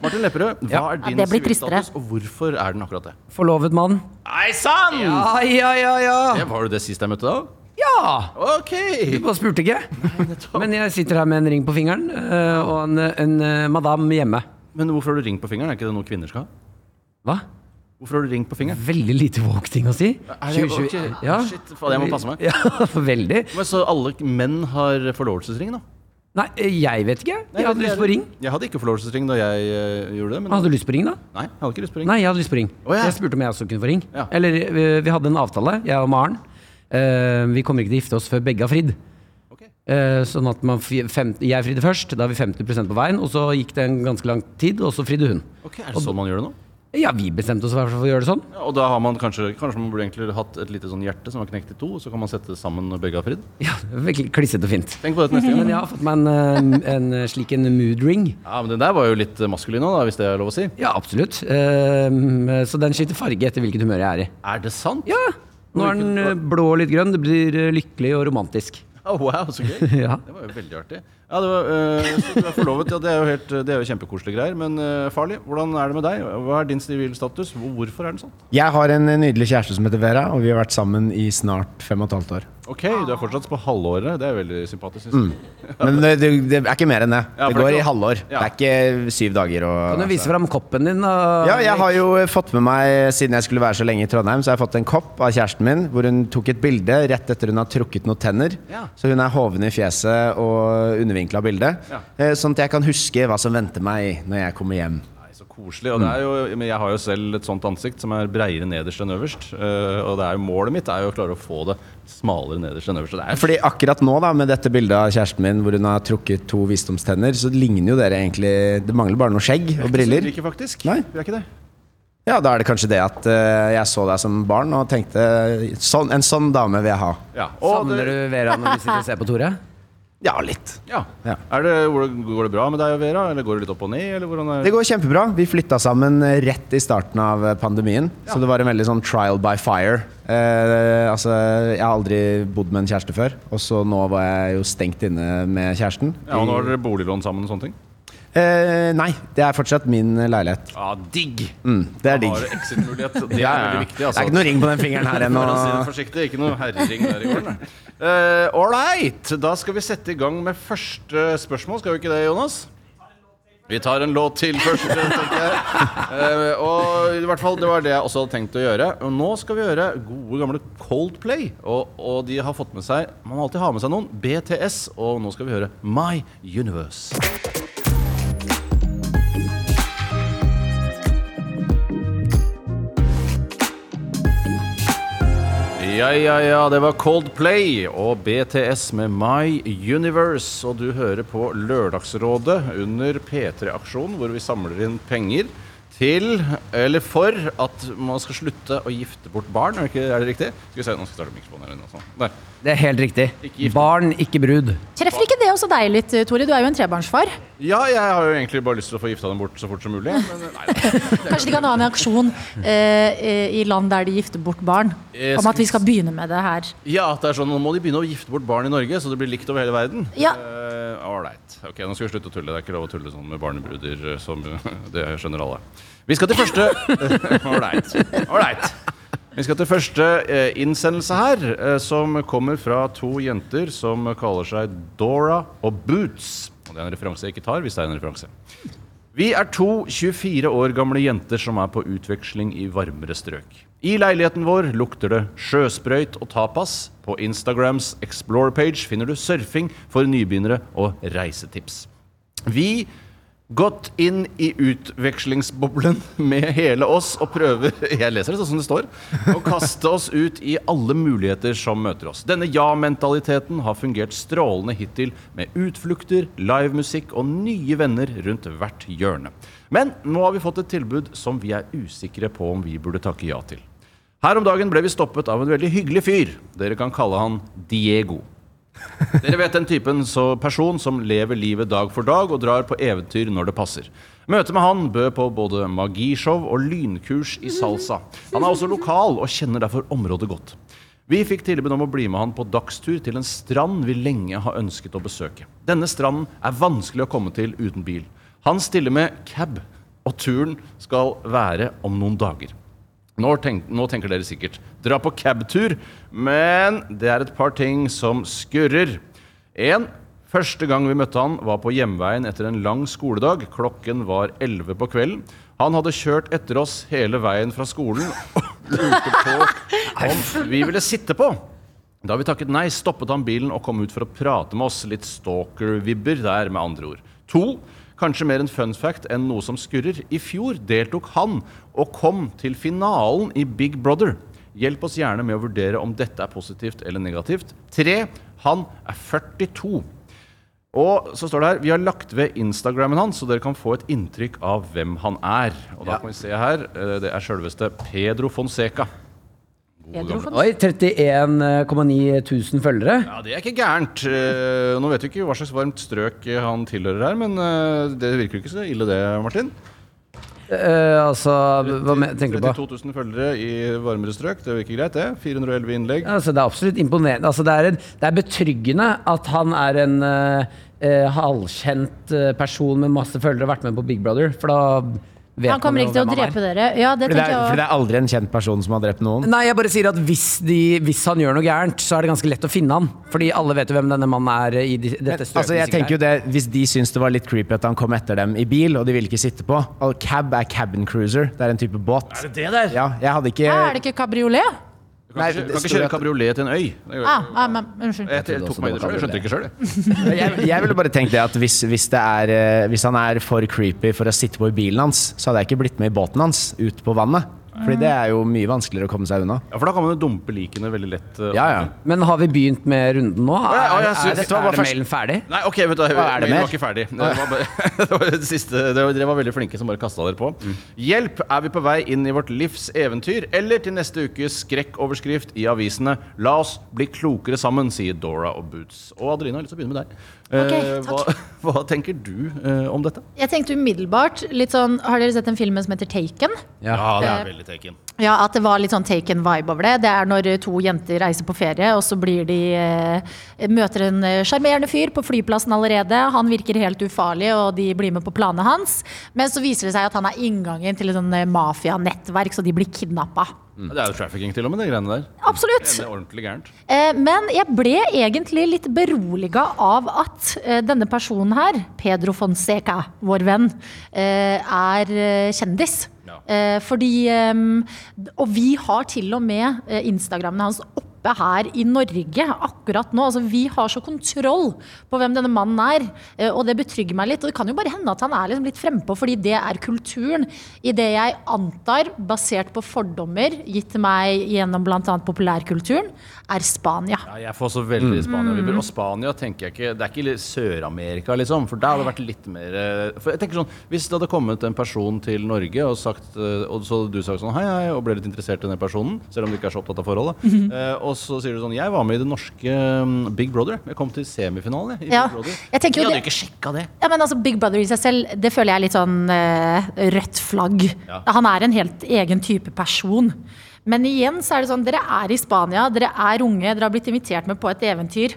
Martin Lepperød, hva Ja. er din det sivilstatus, og hvorfor er den akkurat det? Forlovet mann. Nei sann! Ja, ja, ja, ja. Ja, Var du det sist jeg møtte deg? Ja! Ok! Du bare spurte ikke. Men jeg sitter her med en ring på fingeren eh, og en, en eh, madam hjemme. Men hvorfor har du ring på fingeren? Er ikke det noe kvinner skal ha? Hva? Hvorfor har du ring på fingeren? Veldig lite woke ting å si. Er det- 2020 ok, ja. shit, faen, jeg må passe meg. Ja, veldig. Men Så alle menn har forlovelsesring, da? Nei, eh, jeg vet ikke. Jeg hadde lyst på ring. Jeg hadde ikke forlovelsesring da jeg eh, gjorde det. Men Hadde du lyst på ring, da? Nei, jeg hadde ikke lyst på ring. Nei, jeg hadde lyst på ring. Å, ja. Jeg spurte om jeg også kunne få ring. Ja. Eller eh, vi hadde en avtale, jeg og Maren. Eh, vi kommer ikke til å gifte oss før begge har fridd. Okay. Eh, sånn at man, fem, jeg fridde først, da er vi 50% på veien. Og så gikk det en ganske lang tid, og så fridde hun. Ok, Er det sånn man gjør det nå? Ja, vi bestemte oss for å gjøre det sånn. Ja, og da har man kanskje Kanskje man burde egentlig hatt et lite sånn hjerte som var knekt i to, og så kan man sette det sammen når begge har fridd? Ja, klissete og fint. Tenk på dette neste gang. Men jeg har fått meg en, eh, en slik en mood ring. Ja, men Den der var jo litt maskulin òg, hvis det er lov å si. Ja, absolutt. Eh, så den skifter farge etter hvilket humør jeg er i. Er det sant? Ja, Nå er den eh, blå og litt grønn. Det blir eh, lykkelig og romantisk. Oh, wow, så gøy. Ja. Det var jo veldig artig. Ja, det var, øh, så du er forlovet, ja, det er jo, helt, det er jo kjempekoselige greier. Men øh, Farlig, hvordan er det med deg? Hva er din sivilstatus? Hvorfor er den sånn? Jeg har en nydelig kjæreste som heter Vera, og vi har vært sammen i snart fem og et halvt år. Ok, du er fortsatt på halvåret. Det er veldig sympatisk. Mm. Men det, det, det er ikke mer enn det. Ja, Det det går i halvår. Ja. Det er ikke syv dager. Og, Kan du vise fram koppen din? Og... Ja, jeg har jo fått med meg, siden jeg skulle være så lenge i Trondheim, så har jeg fått en kopp av kjæresten min hvor hun tok et bilde rett etter hun har trukket noen tenner. Ja. Så hun er hoven i fjeset og undervinkla bilde. Ja. Eh, Sånn at jeg kan huske hva som venter meg når jeg kommer hjem. Nei, så koselig. Og det er jo, jeg har jo selv et sånt ansikt som er breiere nederst enn øverst. eh, og det er jo målet mitt er jo å klare å få det smalere nederst enn øverst. Det er Fordi akkurat nå, da, med dette bildet av kjæresten min hvor hun har trukket to visdomstenner, så ligner jo dere egentlig Det mangler bare noe skjegg og briller. Ikke faktisk. Nei. Vi er ikke det. Ja, da er det kanskje det at uh, jeg så deg som barn og tenkte sånn, en sånn dame vil jeg ha. Ja. Savner du Vera når du sitter og ser på Tore? Ja, litt. ja. Ja. Er det, går det bra med deg og Vera, eller går det litt opp og ned? Eller Det går kjempebra. Vi flytta sammen eh, rett i starten av pandemien. pandemien. Så det var en veldig sånn trial by fire. Eh, altså, jeg har aldri bodd med en kjæreste før, og så nå var jeg jo stengt inne med kjæresten. Ja, og nå har dere boliglån sammen og sånne ting? Eh, nei, det er fortsatt min eh, leilighet. Ja, digg! Mm, det er Da digg. har du exit-mulighet. Det er Ja, ja, veldig viktig. Det Altså. er ikke noe ring på den fingeren her ennå. Si det ikke noe herrering der i gården. Uh, Ålreit, da skal vi sette i gang med første spørsmål. Skal vi ikke det, Jonas? Vi tar en låt til først, tenker jeg. Eh, og i hvert fall, Det var det jeg også hadde tenkt å gjøre. Og nå skal vi gjøre gode, gamle Coldplay. Og, og de har fått med seg Man må alltid ha med seg noen. BTS. Og nå skal vi høre My Universe. Ja, ja, ja, det var Coldplay og BTS med My Universe. Og du hører på Lørdagsrådet under P3-aksjonen, hvor vi samler inn penger til, eller for, at man skal slutte å gifte bort barn. Er det, ikke, er det riktig? Skal vi se, nå skal jeg starte mikrofonen eller noe sånt. Der. Det er helt riktig. Ikke. Barn, ikke brud. Treffer ikke det også deg litt, Tore? Du er jo en trebarnsfar. Ja, jeg har jo egentlig bare lyst til å få gifta dem bort så fort som mulig. Men nei, Kanskje de kan ha en aksjon eh, i land der de gifter bort barn? skal... Om at vi skal- begynne med det her. Ja, at det er sånn, Nå må de begynne å gifte bort barn i Norge, så det blir likt over hele verden. Ja. Eh, Ålreit. ok, nå skal vi slutte å tulle. Det er ikke lov å tulle sånn med barnebruder. eh, Som, det skjønner alle. Vi skal til første Ålreit. Ålreit. Vi skal til første eh, innsendelse her, eh, som kommer fra to jenter som kaller seg Dora og Boots. Og Det er en referanse jeg ikke tar, hvis det er en referanse. Vi er to 24 år gamle jenter som er på utveksling i varmere strøk. I leiligheten vår lukter det sjøsprøyt og tapas. På Instagrams Explore-page finner du surfing for nybegynnere og reisetips. Vi gått inn i utvekslingsboblen med hele oss og prøver Jeg leser det sånn som det står. Å kaste oss ut i alle muligheter som møter oss. Denne ja-mentaliteten har fungert strålende hittil med utflukter, livemusikk og nye venner rundt hvert hjørne. Men nå har vi fått et tilbud som vi er usikre på om vi burde takke ja til. Her om dagen ble vi stoppet av en veldig hyggelig fyr. Dere kan kalle han Diego. Dere vet den typen så person som lever livet dag for dag og drar på eventyr når det passer. Møtet med han bød på både magishow og lynkurs i salsa. Han er også lokal og kjenner derfor området godt. Vi fikk tilbud om å bli med han på dagstur til en strand vi lenge har ønsket å besøke. Denne stranden er vanskelig å komme til uten bil. Han stiller med cab, og turen skal være om noen dager. Nå, tenk, nå tenker dere sikkert dra på cabtur, men det er et par ting som skurrer. En, Første gang vi møtte han, var på hjemveien etter en lang skoledag. Klokken var 11 på kvelden. Han hadde kjørt etter oss hele veien fra skolen og lurte på om vi ville sitte på. Da vi takket nei, stoppet han bilen og kom ut for å prate med oss. Litt stalker-vibber der, med andre ord. To, kanskje mer en fun fact enn noe som skurrer. I fjor deltok han og kom til finalen i Big Brother. Hjelp oss gjerne med å vurdere om dette er positivt eller negativt. Tre, han er 42. Og så står det her Vi har lagt ved Instagrammen hans, så dere kan få et inntrykk av hvem han er. Og da Ja. kan vi se her. eh, Det er sjølveste Pedro Fonseca. Oi, 31,9 tusen følgere. Ja, Det er ikke gærent. Eh, Nå vet vi ikke hva slags varmt strøk han tilhører her, men eh, det virker jo ikke så ille det, Martin. Eh, altså, hva me- tenker du på? 32 000 følgere i varmere strøk, det virker greit, det. 411 innlegg. Altså, det er absolutt imponerende. Altså, det, er en, det er betryggende at han er en uh, uh, halvkjent person med masse følgere og har vært med på Big Brother. For da Han kommer ikke til å drepe dere. Ja, det Fordi det, er, fordi det er aldri en kjent person som har drept noen. Nei, jeg bare sier at hvis, de, hvis han gjør noe gærent, så er det ganske lett å finne han. Fordi alle vet jo hvem denne mannen er i de, dette strøket. Altså, jeg tenker jo det, Hvis de syns det var litt creepy at han kom etter dem i bil, og de ville ikke sitte på All Cab er cabin cruiser. Det er en type båt. Er det det der? Ja, jeg hadde ikke Er det ikke kabriolet? Du kan, Nei, ikke, kan ikke kjøre kabriolet til en øy. Ah, ah, men, unnskyld. Jeg, jeg tok meg i det sjøl, jeg skjønte ikke sjøl, jeg. jeg, jeg ville bare tenkt det at hvis, hvis, det er, eh, hvis han er for creepy for å sitte på i bilen hans, så hadde jeg ikke blitt med i båten hans ut på vannet. Fordi det er jo mye vanskeligere å komme seg unna. Ja, for da kan man jo dumpe likene veldig lett. eh, Ja, ja. Men har vi begynt med runden nå? Er, ja, jeg er, synes- er, dette var bare er først- mailen ferdig? Nei, ok, vet du, hva, Hva er det vi mer? var ikke ferdig. Det var, bare, det var det siste. Det var, dere var veldig flinke som bare kasta dere på. Hjelp! Er vi på vei inn i vårt livs eventyr, eller til neste ukes skrekkoverskrift i avisene? La oss bli klokere sammen, sier Dora og Boots. Og Adelina, jeg har lyst til å begynne med deg. Eh, hva, hva tenker du eh, om dette? Jeg tenkte umiddelbart litt sånn Har dere sett en film som heter Taken? Ja, det Eh, er veldig taken. Ja, at det var litt sånn Taken-vibe over det. Det er når to jenter reiser på ferie, og så blir de eh, møter en eh, sjarmerende fyr på flyplassen allerede. Han virker helt ufarlig, og de blir med på planene hans. Men så viser det seg at han er inngangen til et sånn eh, mafianettverk, så de blir kidnappa. Det er jo trafficking til og med, de greiene der. Absolutt. Det er ordentlig gærent. Eh, Men jeg ble egentlig litt beroliga av at eh, denne personen her, Pedro Fonseca, vår venn, eh, er kjendis. Ja. Fordi Og vi har til og med Instagramene hans oppe her i Norge akkurat nå. Altså, vi har så kontroll på hvem denne mannen er, eh, og det betrygger meg litt. Og det kan jo bare hende at han er liksom litt frempå, fordi det er kulturen i det jeg antar, basert på fordommer gitt til meg gjennom bl.a. populærkulturen, er Spania. Ja, jeg får også veldig Spania-vibber. Og Spania tenker jeg ikke Det er ikke Sør-Amerika, liksom. For der hadde det vært litt mer eh, For jeg tenker sånn Hvis det hadde kommet en person til Norge og sagt eh, Og så hadde du sagt sånn hei, hei, og ble litt interessert i den personen, selv om du ikke er så opptatt av forholdet. eh, og så sier du sånn Jeg var med i det norske mm, Big Brother. Jeg kom til semifinalen, jeg. I Ja, Big Brother. jeg jo hadde det- ikke sjekka det. Ja, men altså Big Brother i seg selv, det føler jeg er litt sånn uh, rødt flagg. Ja. Han er en helt egen type person. Men igjen så er det sånn, dere er i Spania, dere er unge, dere har blitt invitert med på et eventyr.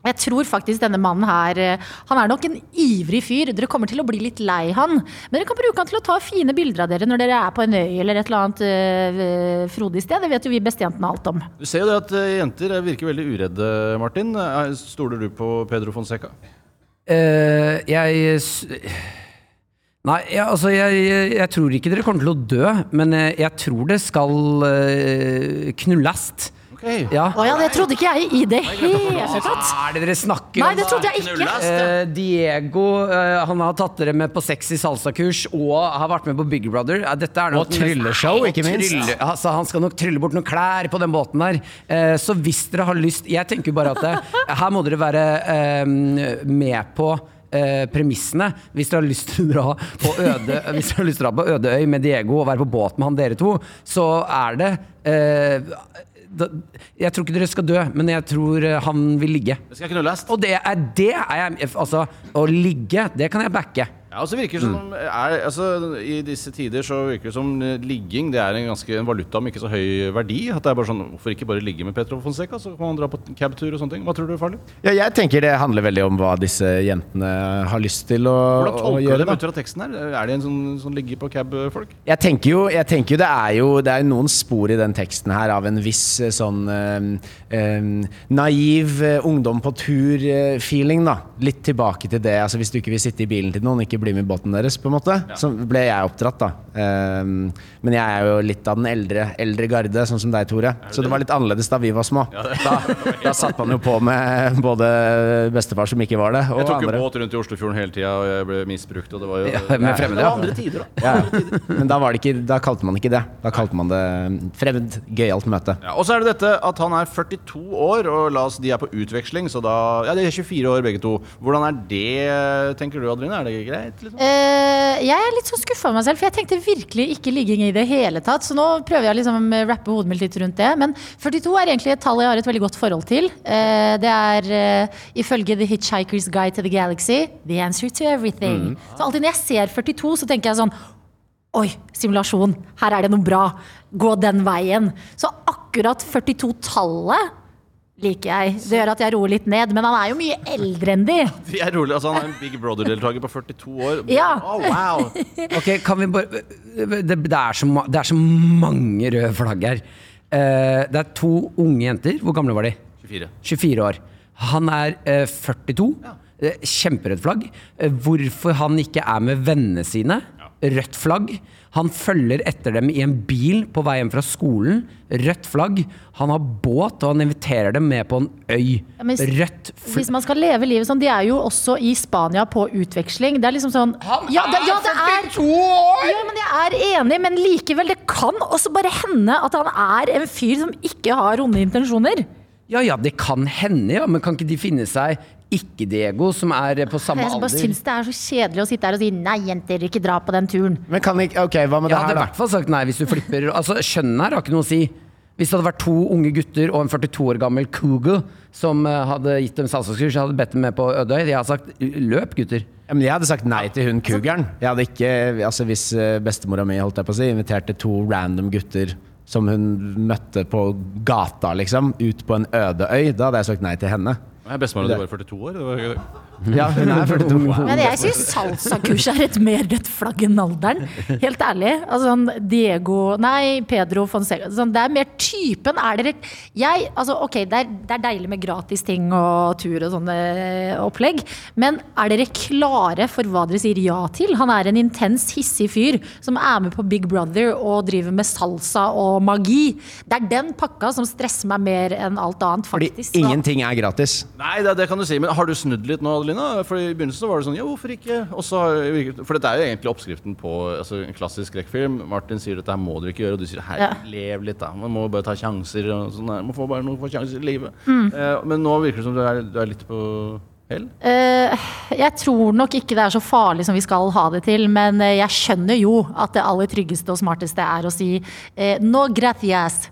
Jeg tror faktisk denne mannen her eh, Han er nok en ivrig fyr. Dere kommer til å bli litt lei han. Men dere kan bruke han til å ta fine bilder av dere når dere er på en øy eller et eller annet øh, frodig sted. Det vet jo vi bestejentene alt om. Du ser jo det at eh, jenter virker veldig uredde, Martin. Stoler du på Pedro Fonseca? Uh, jeg Nei, ja, altså jeg, jeg, tror ikke dere kommer til å dø, men jeg tror det skal uh, knulles. Ok. Ja. Å ja, det trodde ikke jeg i det hele tatt. Hva er det dere snakker Nei, om? det trodde jeg ikke. Eh, Diego eh, han har tatt dere med på sexy salsakurs og har vært med på Big Brother. Ja, dette er nok Og trylleshow, ikke minst. Trylle, altså, han skal nok trylle bort noen klær på den båten der. Eh, så hvis dere har lyst Jeg tenker jo bare at det, her må dere være eh, med på eh, premissene. Hvis dere har lyst til å dra på øde Hvis dere har lyst til å dra på øde øy med Diego og være på båt med han dere to, så er det eh, Jeg tror ikke dere skal dø, men jeg tror eh, han vil ligge. Det skal jeg kunne lest. Og det er det er jeg Altså, å ligge, det kan jeg backe. Ja, altså virker det som er, altså, I disse tider så virker det som eh, ligging det er en ganske en valuta med ikke så høy verdi. At det er bare sånn, Hvorfor ikke bare ligge med Petro Fonseca, så kan man dra på cabtur og sånne ting. Hva tror du farlig? Ja, jeg tenker det handler veldig om hva disse jentene har lyst til å, Hvordan å tolker du gjøre. det Da. ut fra teksten her? Er de en sånn, sånn ligge på cab-folk? Jeg tenker jo, jeg tenker jo det er jo det er noen spor i den teksten her av en viss eh, sånn eh, eh, naiv ungdom på tur-feeling, da. Litt tilbake til det. Altså Hvis du ikke vil sitte i bilen til noen, ikke bli med i båten deres, på en måte. Så ble jeg oppdratt, da. Um, men jeg er jo litt av den eldre, eldre garde, sånn som deg, Tore. Så det var litt annerledes da vi var små. Da, da satt man jo på med både bestefar som ikke var det, og andre. Jeg tok jo andre. båt rundt i Oslofjorden hele tida, og jeg ble misbrukt. Og det var jo Ja, med fremmede, Det ja. var andre tider, da. Ja, men da, var det ikke, da kalte man ikke det. Da kalte man det fremmed, gøyalt møte. Ja, og så er det dette at han er 42 år, og la oss, de er på utveksling, så da Ja, de er 24 år begge to. Hvordan er det, tenker du Adrine? Er det greit? Liksom? Eh, jeg er litt så skuffa av meg selv, for jeg tenkte virkelig ikke ligging i det hele tatt. Så nå prøver jeg å liksom rappe hodet mitt litt rundt det. Men 42 er egentlig et tall jeg har et veldig godt forhold til. Eh, det er eh, ifølge The Hitchhiker's Guide to the Galaxy the answer to everything. Så alltid når jeg ser 42, så tenker jeg sånn Oi, simulasjon. Her er det noe bra. Gå den veien. Så akkurat 42-tallet liker jeg. Det gjør at jeg roer litt ned. Men han er jo mye eldre enn de. De er rolig, altså Han er en Big Brother-deltaker på 42 år. Ja. Oh, wow! Ok, kan vi bare Det, det, er, så, ma- det er så mange røde flagg her. Eh, det er to unge jenter. Hvor gamle var de? 24. 24 år. Han er eh, 42. Eh, Kjemperødt flagg. Eh, hvorfor han ikke er med vennene sine? Rødt flagg. Han følger etter dem i en bil på vei hjem fra skolen. Rødt flagg. Han har båt, og han inviterer dem med på en øy. Ja, hvis, Rødt flagg. Hvis man skal leve livet sånn, De er jo også i Spania på utveksling. Det er liksom sånn ja, det, ja, det er, ja, men jeg er enig, men likevel. Det kan også bare hende at han er en fyr som ikke har onde intensjoner. Ja ja, det kan hende, ja, men kan ikke de finne seg ikke-Diego, som er på samme alder. Jeg bare syns det er så kjedelig å sitte her og si nei, jenter, ikke dra på den turen. Men kan ikke, ok, hva med Jeg det hadde i hvert fall sagt nei hvis du flipper. Altså, Skjønnet her har ikke noe å si. Hvis det hadde vært to unge gutter og en 42 år gammel cougar som eh, hadde gitt dem salsakskurs, jeg hadde bedt dem med på Ødøy. Jeg hadde sagt løp, gutter. Ja, men jeg hadde sagt nei til hun kugeren. Jeg hadde ikke, altså Hvis eh, bestemora mi holdt jeg på å si, inviterte to random gutter som hun møtte på gata, liksom, ut på en øde øy, da hadde jeg sagt nei til henne. Nei, Bestemora di var 42 år. Det var. Ja, hun er 42. Men jeg syns salsakurs er et mer rødt flagg enn alderen. Helt ærlig. Altså, sånn Diego Nei, Pedro Fonseca. Sånn, det er mer typen. Er dere Jeg, altså, ok, det er, det er deilig med gratis ting og tur og sånne opplegg, men er dere klare for hva dere sier ja til? Han er en intens, hissig fyr som er med på Big Brother og driver med salsa og magi. Det er den pakka som stresser meg mer enn alt annet, Fordi ingenting er gratis. Nei, det, det kan du si, men har du snudd litt nå, Adelina? For I begynnelsen så var det sånn, ja, hvorfor ikke? Og så, for dette er jo egentlig oppskriften på altså, en klassisk skrekkfilm. Martin sier dette her må dere ikke gjøre, og du sier hei, Ja. lev litt, da. Man må bare ta sjanser. og sånn der. Man får bare noen få sjanser i livet. Mm. Eh, men nå virker det som du er, du er litt på hell. Eh, jeg tror nok ikke det er så farlig som vi skal ha det til, men eh, jeg skjønner jo at det aller tryggeste og smarteste er å si uh, no gracias.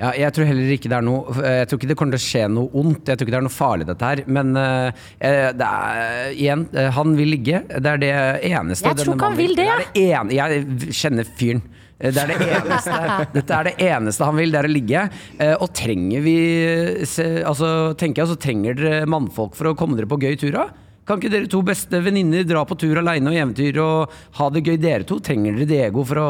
Ja, jeg tror heller ikke det er noe Jeg tror ikke det kommer til å skje noe ondt. Jeg tror ikke det er noe farlig, dette her. Men eh, eh, det er igjen eh, Han vil ligge. Det er det eneste Jeg tror ikke han vil det. Det det jeg kjenner fyren. Eh, Det er det eneste, dette er det eneste han vil, det er å ligge. Eh, Og trenger vi altså, tenker jeg, så trenger dere mannfolk for å komme dere på gøy tur, da? Kan ikke dere to beste venninner dra på tur aleine og eventyr og ha det gøy, dere to? Trenger dere Diego for å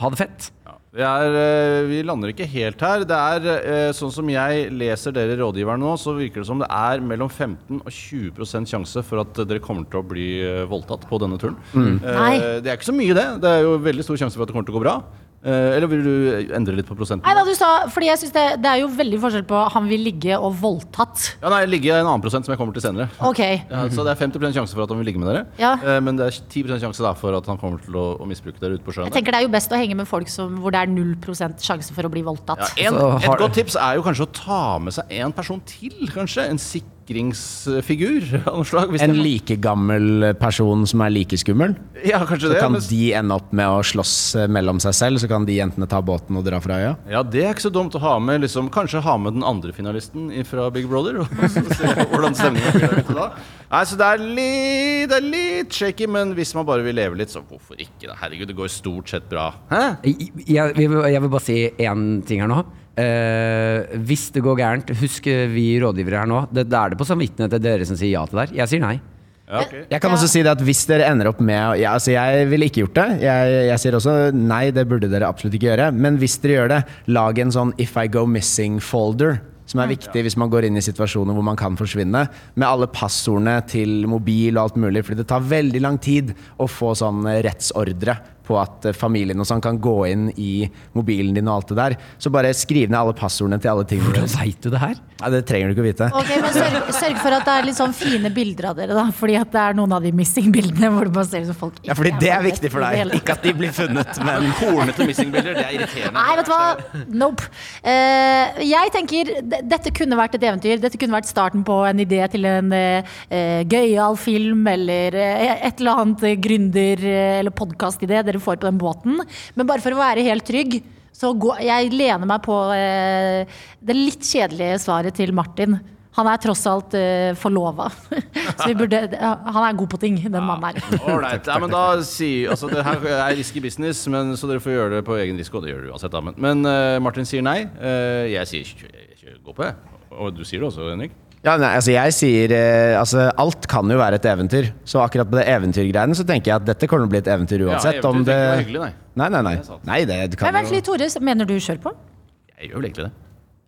ha det fett? Vi, er, eh, vi lander ikke helt her. Det er eh, sånn som jeg leser dere rådgiverne nå, så virker det som det er mellom 15 og 20% sjanse for at dere kommer til å bli eh, voldtatt på denne turen. Mm. Nei. Det er ikke så mye, det. Det er jo veldig stor sjanse for at det kommer til å gå bra. Eh, eller vil du endre litt på prosenten? Nei da, du sa, fordi jeg synes det, det er jo veldig forskjell på han vil ligge og voldtatt. Ja, nei, ligge en annen prosent som jeg kommer til senere. Ok. Ja, så det er 50% sjanse for at han vil ligge med dere. Ja. Eh, men det er 10 sjanse da for at han kommer til å, å misbruke dere ute på sjøen. Jeg tenker det er jo best å henge med folk som, hvor det er 0% sjanse for å bli voldtatt. Ja, en, et godt tips er jo kanskje å ta med seg en person til, kanskje. En sikker sikringsfigur av noe slag. hvis En like gammel person som er like skummel. Ja, kanskje Så det. kan men- de ende opp med å slåss eh, mellom seg selv, så kan de jentene ta båten og dra fra øya. Ja, det er ikke så dumt å ha med liksom, Kanskje ha med den andre finalisten fra Big Brother. Og så se hvordan stemningen blir der da. Nei, så det er, litt, det er litt shaky, men hvis man bare vil leve litt, så hvorfor ikke? Herregud, det går stort sett bra. Hæ? Jeg, jeg, vil- jeg vil bare si én ting her nå. Eh, hvis det går gærent, husk vi rådgivere her nå. Det, da er det på samvittigheten til dere som sier ja til det her. Jeg sier nei. Ja, okay. Jeg kan også si det at hvis dere ender opp med ja, altså Jeg ville ikke gjort det. Jeg, jeg sier også nei, det burde dere absolutt ikke gjøre. Men hvis dere gjør det, lag en sånn If I Go Missing-folder. Som er viktig hvis man går inn i situasjoner hvor man kan forsvinne. Med alle passordene til mobil og alt mulig. Fordi det tar veldig lang tid å få sånn rettsordre på at eh, familien og sånn kan gå inn i mobilen din og alt det der. Så bare skriv ned alle passordene til alle tingene Hvordan veit du det her? Ja, det trenger du ikke å vite. Ok, men sørg, sørg for at det er litt sånn fine bilder av dere, da. Fordi at det er noen av de missing-bildene hvor det bare ser ut som folk ikke Ja, fordi det er viktig for deg. Ikke at de blir funnet, men Hornete missing-bilder, det er irriterende. Nei, vet du hva? Nope. Uh, jeg tenker dette kunne vært et eventyr. Dette kunne vært starten på en idé til en uh, gøyal film eller uh, et eller annet gründer- eller podkastidé dere får på den båten. Men bare for å være helt trygg, så gå, jeg lener meg på eh, det litt kjedelige svaret til Martin. Han er tross alt uh, forlova. Så burde, han er god på ting, den mannen her. Ålreit. Ja, men da sier Altså, det her er risky business, men, så dere får gjøre det på egen risiko. Det gjør dere uansett, da. Men, men uh, Martin sier nei. Uh, jeg sier ikke, gå på, jeg. Og du sier det også, Henrik? Ja, nei, altså jeg sier eh, altså Alt kan jo være et eventyr. Så akkurat på det eventyrgreiene så tenker jeg at dette kommer til å bli et eventyr uansett. eventyr om det... det hyggelig, nei. Nei, nei, nei. Det er nei det kan Men vent litt, Tore. Mener du sjøl på? Jeg gjør vel egentlig det.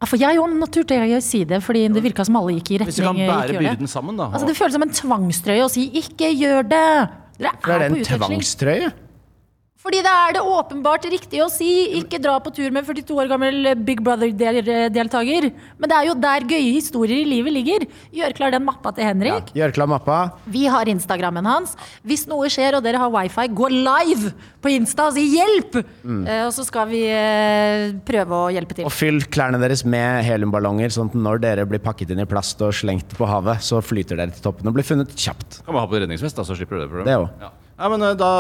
Ja, for jeg òg turte jeg å si det, fordi det virka som alle gikk i retning Hvis du kan retning bære byrden sammen, da. Altså, det føles som en tvangstrøye å si 'ikke gjør det'. Dere er er det på en utveksling. tvangstrøye? Fordi det er det åpenbart riktig å si 'ikke dra på tur med 42 år gammel Big Brother-deltaker'. Men det er jo der gøye historier i livet ligger. Gjør klar den mappa til Henrik. Gjør klar mappa. Vi har Instagrammen hans. Hvis noe skjer og dere har wifi, gå live på Insta og si 'hjelp'! Eh, og så skal vi eh, prøve å hjelpe til. Og fyll klærne deres med heliumballonger, sånn at når dere blir pakket inn i plast og slengt på havet, så flyter dere til toppen og blir funnet kjapt. Kan man ha på redningsvest, da, så slipper du det. problemet. Det også. Ja. Ja, men eh, Da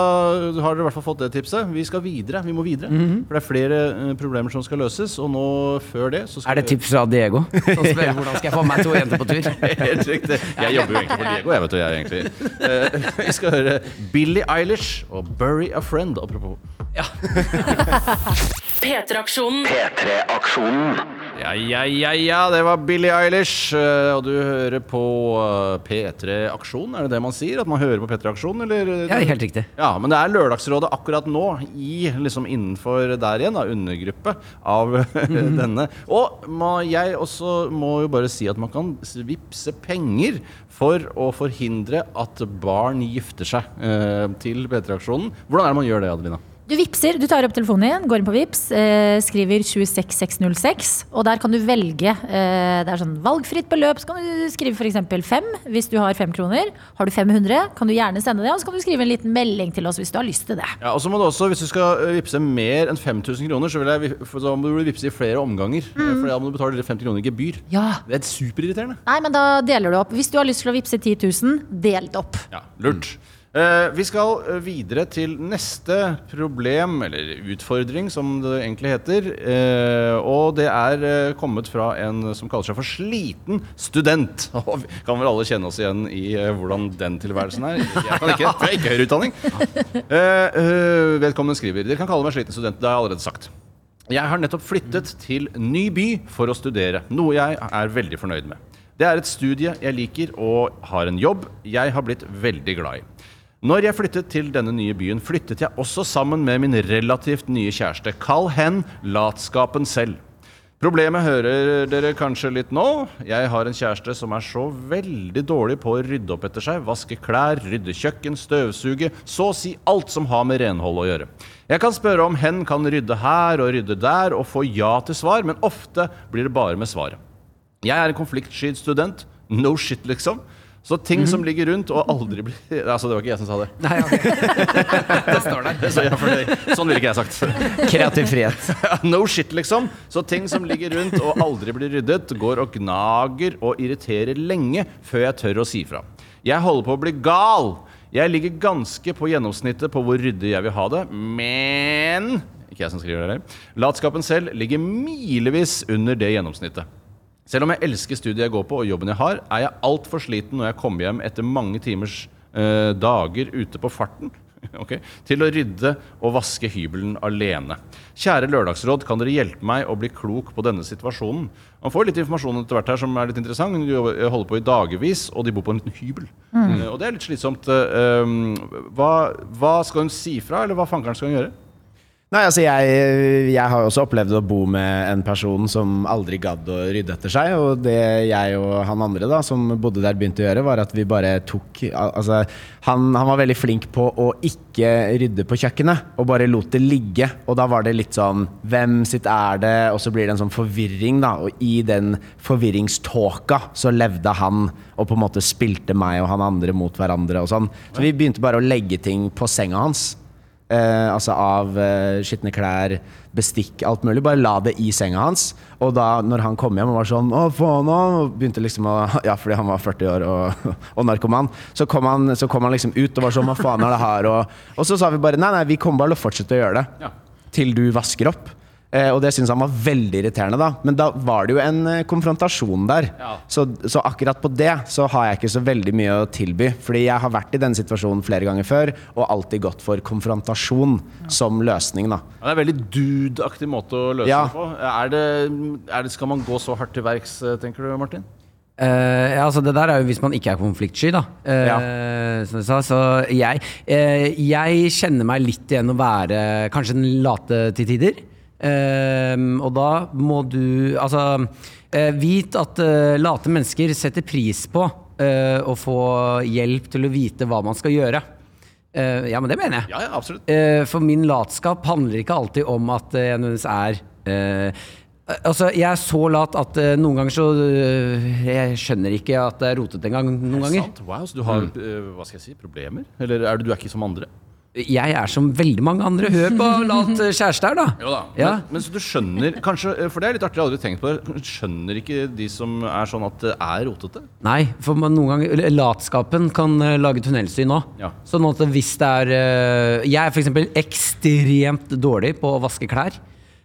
har dere i hvert fall fått det tipset. Vi skal videre. Vi må videre. Mhm. For det er flere eh, problemer som skal løses. Og nå, før det, så skal Er det tips fra Diego? Som spør hvordan skal jeg få meg to jenter på tur? Helt riktig. Jeg jobber jo egentlig for Diego, jeg vet du. Jeg, egentlig. Uh, vi skal høre Billie Eilish og 'Bury a Friend'. Apropos. P3-aksjonen. P3-aksjonen. Ja, ja, ja, ja, det var Billie Eilish. eh, Og du hører på eh, P3 Aksjon, er det det man sier? At man hører på P3 Aksjon, eller? Ja, helt riktig. Ja, men det er Lørdagsrådet akkurat nå, i liksom innenfor der igjen, da, undergruppe av denne. Og må, jeg også må jo bare si at man kan vippse penger for å forhindre at barn gifter seg eh, til P3-aksjonen. Hvordan er det man gjør det, Adelina? Du vipser, du tar opp telefonen din, går inn på Vips, eh, skriver 26606, og der kan du velge. Eh, det er sånn valgfritt beløp, så kan du skrive f.eks. fem hvis du har fem kroner. Har du 500, kan du gjerne sende det, og så kan du skrive en liten melding til oss hvis du har lyst til det. Ja, og så må du også, Hvis du skal vipse vippse mer enn 5000 kroner, så, jeg, så må du vippse i flere omganger. Mm. For da må du betale 50 kroner i gebyr. Ja. Det er superirriterende. Nei, men da deler du opp. Hvis du har lyst til å vippse 10 000, del det opp. Ja, lurt. Eh, vi skal eh, videre til neste problem, eller utfordring, som det egentlig heter. Eh, og det er eh, kommet fra en som kaller seg for sliten student. Og vi kan vel alle kjenne oss igjen i eh, hvordan den tilværelsen er. Jeg kan ikke, for jeg er ikke høyere utdanning. Eh, eh, vedkommende skriver Dere kan kalle meg sliten student, det har jeg allerede sagt. Jeg har nettopp flyttet til ny by for å studere, noe jeg er veldig fornøyd med. Det er et studie jeg liker og har en jobb jeg har blitt veldig glad i. Når jeg flyttet til denne nye byen, flyttet jeg også sammen med min relativt nye kjæreste. Kall hen latskapen selv. Problemet hører dere kanskje litt nå. Jeg har en kjæreste som er så veldig dårlig på å rydde opp etter seg, vaske klær, rydde kjøkken, støvsuge, så å si alt som har med renhold å gjøre. Jeg kan spørre om hen kan rydde her og rydde der, og få ja til svar, men ofte blir det bare med svaret. Jeg er en konfliktsky student. No shit, liksom. Så ting som ligger rundt og aldri blir Altså, det var ikke jeg som sa det. Nei, okay. det står der. Så ja, det sånn ville ikke jeg sagt. Kreativ frihet. No shit, liksom. Så ting som ligger rundt og aldri blir ryddet, går og gnager og irriterer lenge før jeg tør å si fra. Jeg holder på å bli gal. Jeg ligger ganske på gjennomsnittet på hvor ryddig jeg vil ha det, men Ikke jeg som skriver det. Latskapen selv ligger milevis under det gjennomsnittet. Selv om jeg elsker studiet jeg går på og jobben jeg har, er jeg altfor sliten når jeg kommer hjem etter mange timers eh, dager ute på farten okay, til å rydde og vaske hybelen alene. Kjære Lørdagsråd, kan dere hjelpe meg å bli klok på denne situasjonen? Man får litt informasjon etter hvert her som er litt interessant. De holder på i dagevis, og de bor på en hybel. Eh, og det er litt slitsomt. Eh, um, hva, hva skal hun si fra, eller hva fankeren skal hun gjøre? Nei, altså jeg, jeg har også opplevd å bo med en person som aldri gadd å rydde etter seg. Og det jeg og han andre da, som bodde der begynte å gjøre, var at vi bare tok Altså, han, han var veldig flink på å ikke rydde på kjøkkenet, og bare lot det ligge. Og da var det litt sånn Hvem sitt er det? Og så blir det en sånn forvirring, da. Og i den forvirringståka så levde han og på en måte spilte meg og han andre mot hverandre og sånn. Så vi begynte bare å legge ting på senga hans. Eh, altså av eh, skitne klær, bestikk, alt mulig. Bare la det i senga hans. Og da når han kom hjem og var sånn Å, faen, da», begynte liksom å Ja, fordi han var 40 år og, og narkoman. Så kom, han, så kom han liksom ut og var sånn Hva faen er det her? Og, og så sa vi bare Nei, nei, vi kommer bare til å fortsette å gjøre det. Ja. Til du vasker opp. Eh, og det syntes han var veldig irriterende, da. Men da var det jo en eh, konfrontasjon der. Ja. Så, så akkurat på det så har jeg ikke så veldig mye å tilby. Fordi jeg har vært i denne situasjonen flere ganger før, og alltid gått for konfrontasjon som løsning, da. Ja, det er en veldig dude-aktig måte å løse Ja. det på. Er det, er det, skal man gå så hardt til verks, eh, tenker du, Martin? Uh, ja, altså det der er jo hvis man ikke er konfliktsky, da. Eh, Som du sa. Så jeg, uh, jeg kjenner meg litt igjen å være kanskje den late til tider. Eh, og da må du Altså, eh, vit at eh, late mennesker setter pris på eh, å få hjelp til å vite hva man skal gjøre. Ja, men det mener jeg. Ja, ja, absolutt. For min latskap handler ikke alltid om at jeg nødvendigvis er Altså, Jeg er så lat at uh, noen ganger så uh, Jeg skjønner ikke at det er rotete engang. Noen ganger. Sant? Wow, så du har eh, hva skal jeg si, problemer? Eller er det, du er ikke som andre? Jeg er som veldig mange andre. Hør på lat eh, kjæreste her, da. Jo da. Ja. Men, men så du skjønner kanskje, For det er litt artig, jeg har aldri tenkt på det. Skjønner ikke de som er sånn at det er rotete? Nei, for man, noen ganger Latskapen kan eh, lage tunnelsyn òg. Ja. Sånn at hvis det er eh, Jeg er f.eks. ekstremt dårlig på å vaske klær.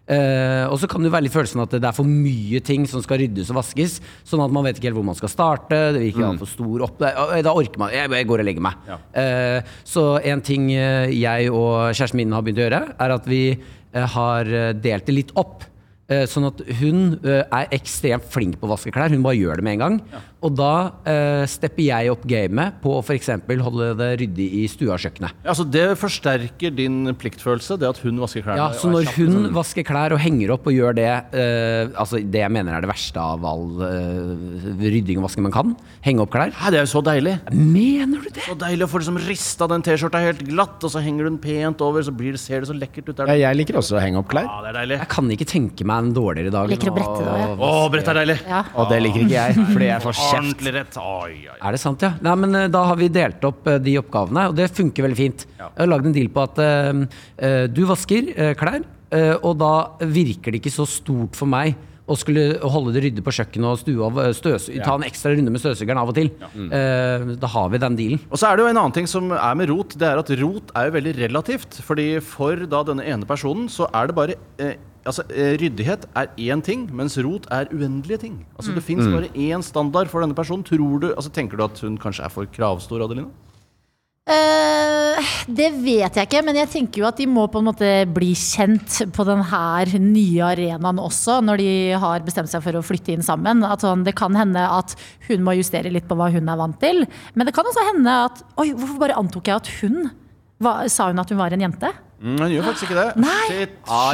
Eh, og så kan det være litt følelsen at det er for mye ting som skal ryddes og vaskes. Sånn at man vet ikke helt hvor man skal starte. Det virker mm. for stor opp. Da da orker man Jeg, jeg går og legger meg. Ja. Uh, så en ting eh, jeg og kjæresten min har begynt å gjøre, er at vi eh, har eh, delt det litt opp. Eh, Sånn at hun eh, er ekstremt flink på å vaske klær. Hun bare gjør det med en gang. Og da eh, stepper jeg opp gamet på å f.eks. holde det ryddig i stua og kjøkkenet. Ja, så Det forsterker din pliktfølelse, det at hun vasker klærne? Ja, Så når hun sånn. vasker klær og henger opp og gjør det eh, Altså det jeg mener er det verste av all eh, rydding og vasking man kan, henge opp klær Hæ, Det er jo så deilig! Mener du det? Så deilig å få liksom rista den T-skjorta helt glatt, og så henger du den pent over, så blir det, ser det så lekkert ut. Der. Ja, jeg liker også å henge opp klær. Ja, det er deilig. Jeg kan ikke tenke meg en dårligere dag. Liker å brette det, ja. Å, brett er deilig! Ja. Og det liker ikke jeg, fordi jeg får kjeft. Oi, oi. Er det sant, ja? Nei, men eh, Da har vi delt opp eh, de oppgavene, og det funker veldig fint. Jeg har lagd en deal på at eh, du vasker uh, klær, uh, og da virker det ikke så stort for meg å skulle holde det ryddig på kjøkkenet og stua, støs, ta en ekstra runde med støvsugeren av og til. Eh, da har vi den dealen. Og så er det jo en annen ting som er med rot. Det er at rot er jo veldig relativt. Fordi for da denne ene personen så er det bare Altså, eh, Ryddighet er én ting, mens rot er uendelige ting. Altså Det fins bare én standard for denne personen. Tror du, altså Tenker du at hun kanskje er for kravstor, Adelina? Uh, det vet jeg ikke, men jeg tenker jo at de må på en måte bli kjent på den her nye arenaen også, når de har bestemt seg for å flytte inn sammen. At sånn, det kan hende at hun må justere litt på hva hun er vant til. Men det kan også hende at Oi, hvorfor bare antok jeg at hun hva, Sa hun at hun var en jente? Mm, hun gjør faktisk ikke det. Nei. Shit.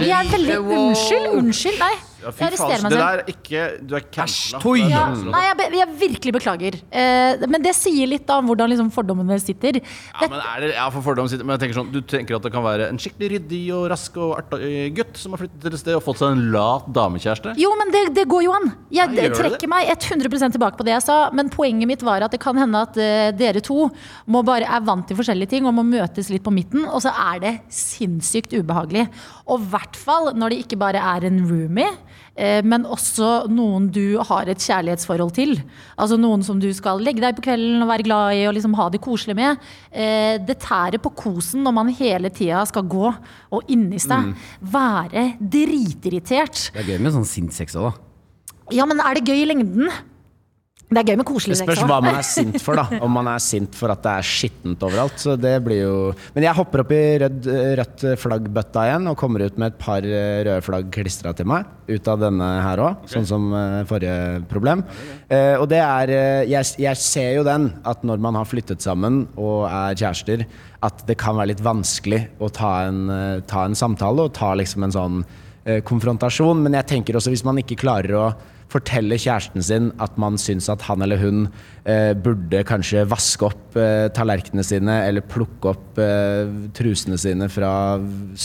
Jeg er veldig Unnskyld, unnskyld. Nei. Ja, fy Jeg arresterer faen, meg det selv. der er ikke Du er cancela. toi. Det er Ja, cancela. nei, jeg, be- jeg virkelig beklager. Eh, men det sier litt da om hvordan liksom fordommene sitter. Ja, men er det, ja, for fordom sitter Men jeg tenker sånn Du tenker at det kan være en skikkelig ryddig og rask og artig gutt som har flyttet til et sted og fått seg en lat damekjæreste? Jo, men det, det går jo an. Jeg Ja, gjør det trekker meg 100 tilbake på det jeg sa. Men poenget mitt var at det kan hende at eh, dere to må bare er vant til forskjellige ting og må møtes litt på midten. Og så er det sinnssykt ubehagelig. Og i hvert fall når det ikke bare er en roomie. Eh, Men også noen du har et kjærlighetsforhold til. Altså Noen som du skal legge deg på kvelden og være glad i og liksom ha det koselig med. Eh, Det tærer på kosen når man hele tida skal gå og inni seg være dritirritert. Det er gøy med sånn sinnssex òg, da. Ja, men er det gøy i lengden? Det er gøy med koselig Det spørs hva man er sint for, da. Om man er sint for at det er skittent overalt. Så det blir jo Men jeg hopper opp i rød, rødt flaggbøtta igjen og kommer ut med et par eh, røde flagg klistra til meg. Ut av denne her òg, sånn som eh, forrige problem. Eh, og det er jeg, jeg ser jo den, at når man har flyttet sammen og er kjærester, at det kan være litt vanskelig å ta en, ta en samtale og ta liksom en sånn konfrontasjon. Men jeg tenker også hvis man ikke klarer å fortelle kjæresten sin at man syns at han eller hun eh, burde kanskje vaske opp eh, tallerkenene sine eller plukke opp eh, trusene sine fra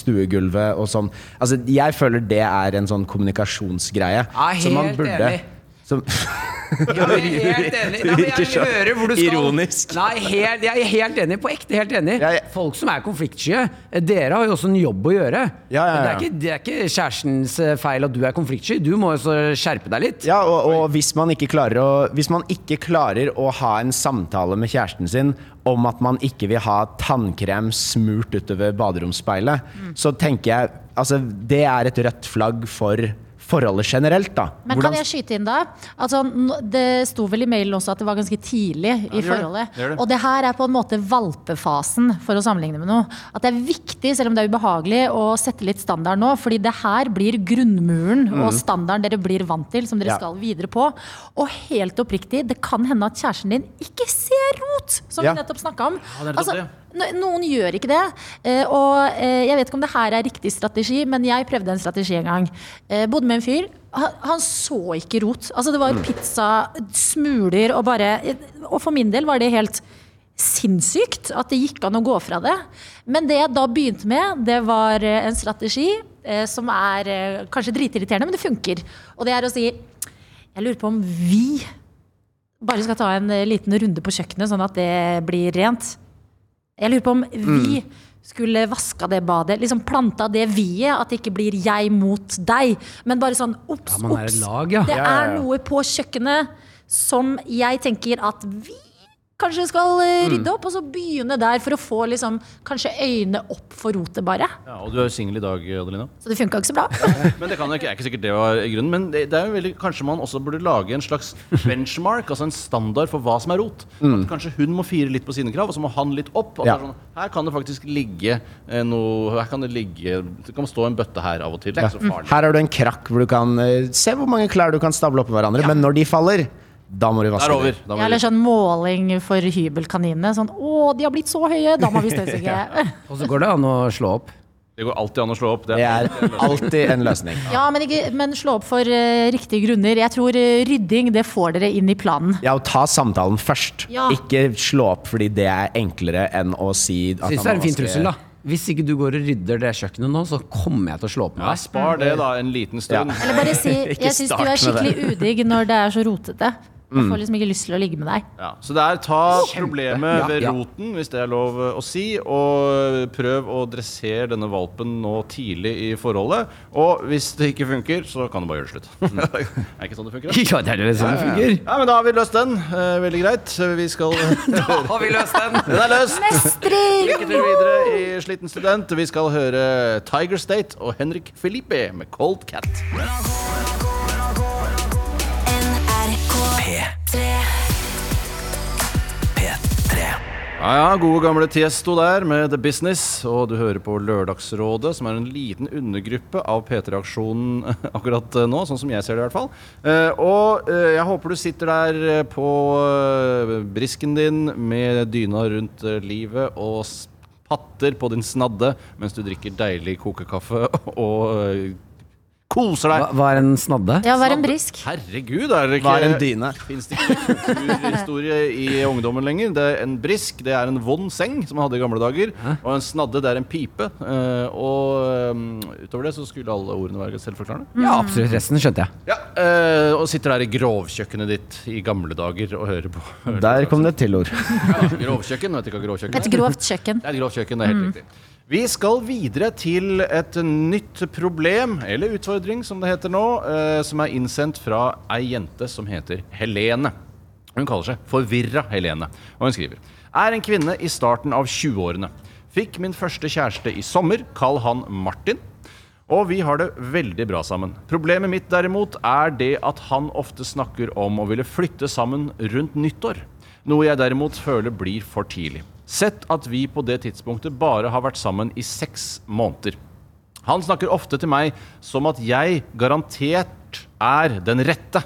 stuegulvet og sånn. Altså, jeg føler det er en sånn kommunikasjonsgreie. Ja, helt som man burde enig. som, Ja, jeg er helt enig. Nei, jeg hører hvor du skal. ironisk. Nei, helt, jeg er helt enig. På ekte helt enig. Jeg- Folk som er konfliktsky, eh, dere har jo også en jobb å gjøre. Ja, ja, ja. Det, er ikke, det er ikke kjærestens eh, feil at du er konfliktsky. Du må jo så skjerpe deg litt. Ja, og, og hvis, man ikke klarer å, hvis man ikke klarer å ha en samtale med kjæresten sin om at man ikke vil ha tannkrem smurt utover baderomsspeilet, så tenker jeg altså, det er et rødt flagg for forholdet generelt. da. Men Hvordan- kan jeg skyte inn da? Altså, det sto vel i mailen også at det var ganske tidlig i det det. forholdet. Det gjør det. Og det her er på en måte valpefasen, for å sammenligne med noe. At det er viktig, selv om det er ubehagelig, å sette litt standard nå. Fordi det her blir grunnmuren og standarden dere blir vant til, som dere Mm. Ja. skal videre på. Og helt oppriktig, det kan hende at kjæresten din ikke ser rot, som Ja. vi nettopp snakka om. Ja, det er nettopp Altså, det. No- Noen gjør ikke det. eh, Og eh, jeg vet ikke om det her er riktig strategi, men jeg prøvde en strategi en gang. Jeg Bodde med en fyr. Han, så ikke rot. Altså Det var pizza, smuler og bare Og for min del var det helt sinnssykt at det gikk an å gå fra det. Men det jeg da begynte med, det var eh, en strategi eh, som er eh, kanskje dritirriterende, men det funker. Og det er å si Jeg lurer på om vi bare skal ta en eh, liten runde på kjøkkenet, sånn at det blir rent. Jeg lurer på om vi skulle vaska det badet, liksom planta det vi-et, at det ikke blir jeg mot deg, men bare sånn ops, Ja, obs. lag, ja. Det Ja, ja, er noe på kjøkkenet som jeg tenker at vi kanskje skal eh, Mm. rydde opp, og så begynne der for å få liksom kanskje øynene opp for rotet, bare. Ja, og du er jo singel i dag, Adelina. Så det funka ikke så bra. Men det kan jo ikke, er ikke sikkert det var grunnen. Men det, det er jo veldig, kanskje man også burde lage en slags benchmark, altså en standard for hva som er rot. At kanskje hun må fire litt på sine krav, og så må han litt opp. Ja. sånn, her kan det faktisk ligge eh, noe Her kan det ligge Det kan stå en bøtte her av og til. Det er ikke så farlig. Her har du en krakk hvor du kan eh, se hvor mange klær du kan stable oppå hverandre, men når de faller, da må du Det vaske er over. Ja, eller sånn måling for hybelkaninene. Sånn 'Å, de har blitt så høye, da må vi støvsuge'. Og så går det an å slå opp. Det går alltid an å slå opp. Det Det er alltid en løsning. Ja, men, ikke, men slå opp for uh, riktige grunner. Jeg tror uh, rydding, det får dere inn i planen. Ja, og ta samtalen først. Ja. Ikke slå opp fordi det er enklere enn å si at Syns det er en fin trussel, da. Hvis ikke du går og rydder det kjøkkenet nå, så kommer jeg til å slå opp med Ja, spar det, da, en liten stund. Eller bare si 'jeg syns du er skikkelig udigg når det er så rotete'. Jeg får liksom ikke lyst til å ligge med deg. Ja, så det er ta problemet Ja, ved ja. roten, hvis det er lov eh, å si, og prøv å dressere denne valpen nå tidlig i forholdet. Og hvis det ikke funker, så kan du bare gjøre det slutt. er ikke sånn det funker? da? Ja, det er det sånn det funker. Ja, men da har vi løst den. Eh, veldig greit. Vi skal Da har vi løst den! Den er løst! Mestring! Lykke til videre i Sliten student. Vi skal høre Tiger State og Henrik Felipe med Cold Cat. Ja, ja, gode gamle Tiesto der med The Business, og du hører på Lørdagsrådet, som er en liten undergruppe av P3-aksjonen akkurat eh, nå, sånn som jeg ser det i hvert fall. Eh, og eh, jeg håper du sitter der på brisken din med dyna rundt livet og patter på din snadde mens du drikker deilig kokekaffe og Koser deg. Hva, hva er en snadde? Ja, vær en brisk. Herregud, er det ikke Hva er en dyne? Fins det ikke kulturhistorie i ungdommen lenger? Det er en brisk, det er en vond seng, som man hadde i gamle dager. Og en snadde, det er en pipe. Eh, og um, utover det så skulle alle ordene være selvforklarende. Ja, absolutt. Resten skjønte jeg. Ja, eh, Og sitter der i grovkjøkkenet ditt i gamle dager og hører på. hører Der kom det et tilord. Ja, grovkjøkken, vet du hva grovkjøkken Et grovt kjøkken. Det er et grovt kjøkken, det er helt riktig. Vi skal videre til et nytt problem, eller utfordring som det heter nå, eh, som er innsendt fra ei jente som heter Helene. Hun kaller seg Forvirra Helene, og hun skriver Er en kvinne i starten av 20-årene. Fikk min første kjæreste i sommer, kall han Martin. Og vi har det veldig bra sammen. Problemet mitt derimot er det at han ofte snakker om å ville flytte sammen rundt nyttår. Noe jeg derimot føler blir for tidlig. Sett at vi på det tidspunktet bare har vært sammen i seks måneder. Han snakker ofte til meg som at jeg garantert er den rette.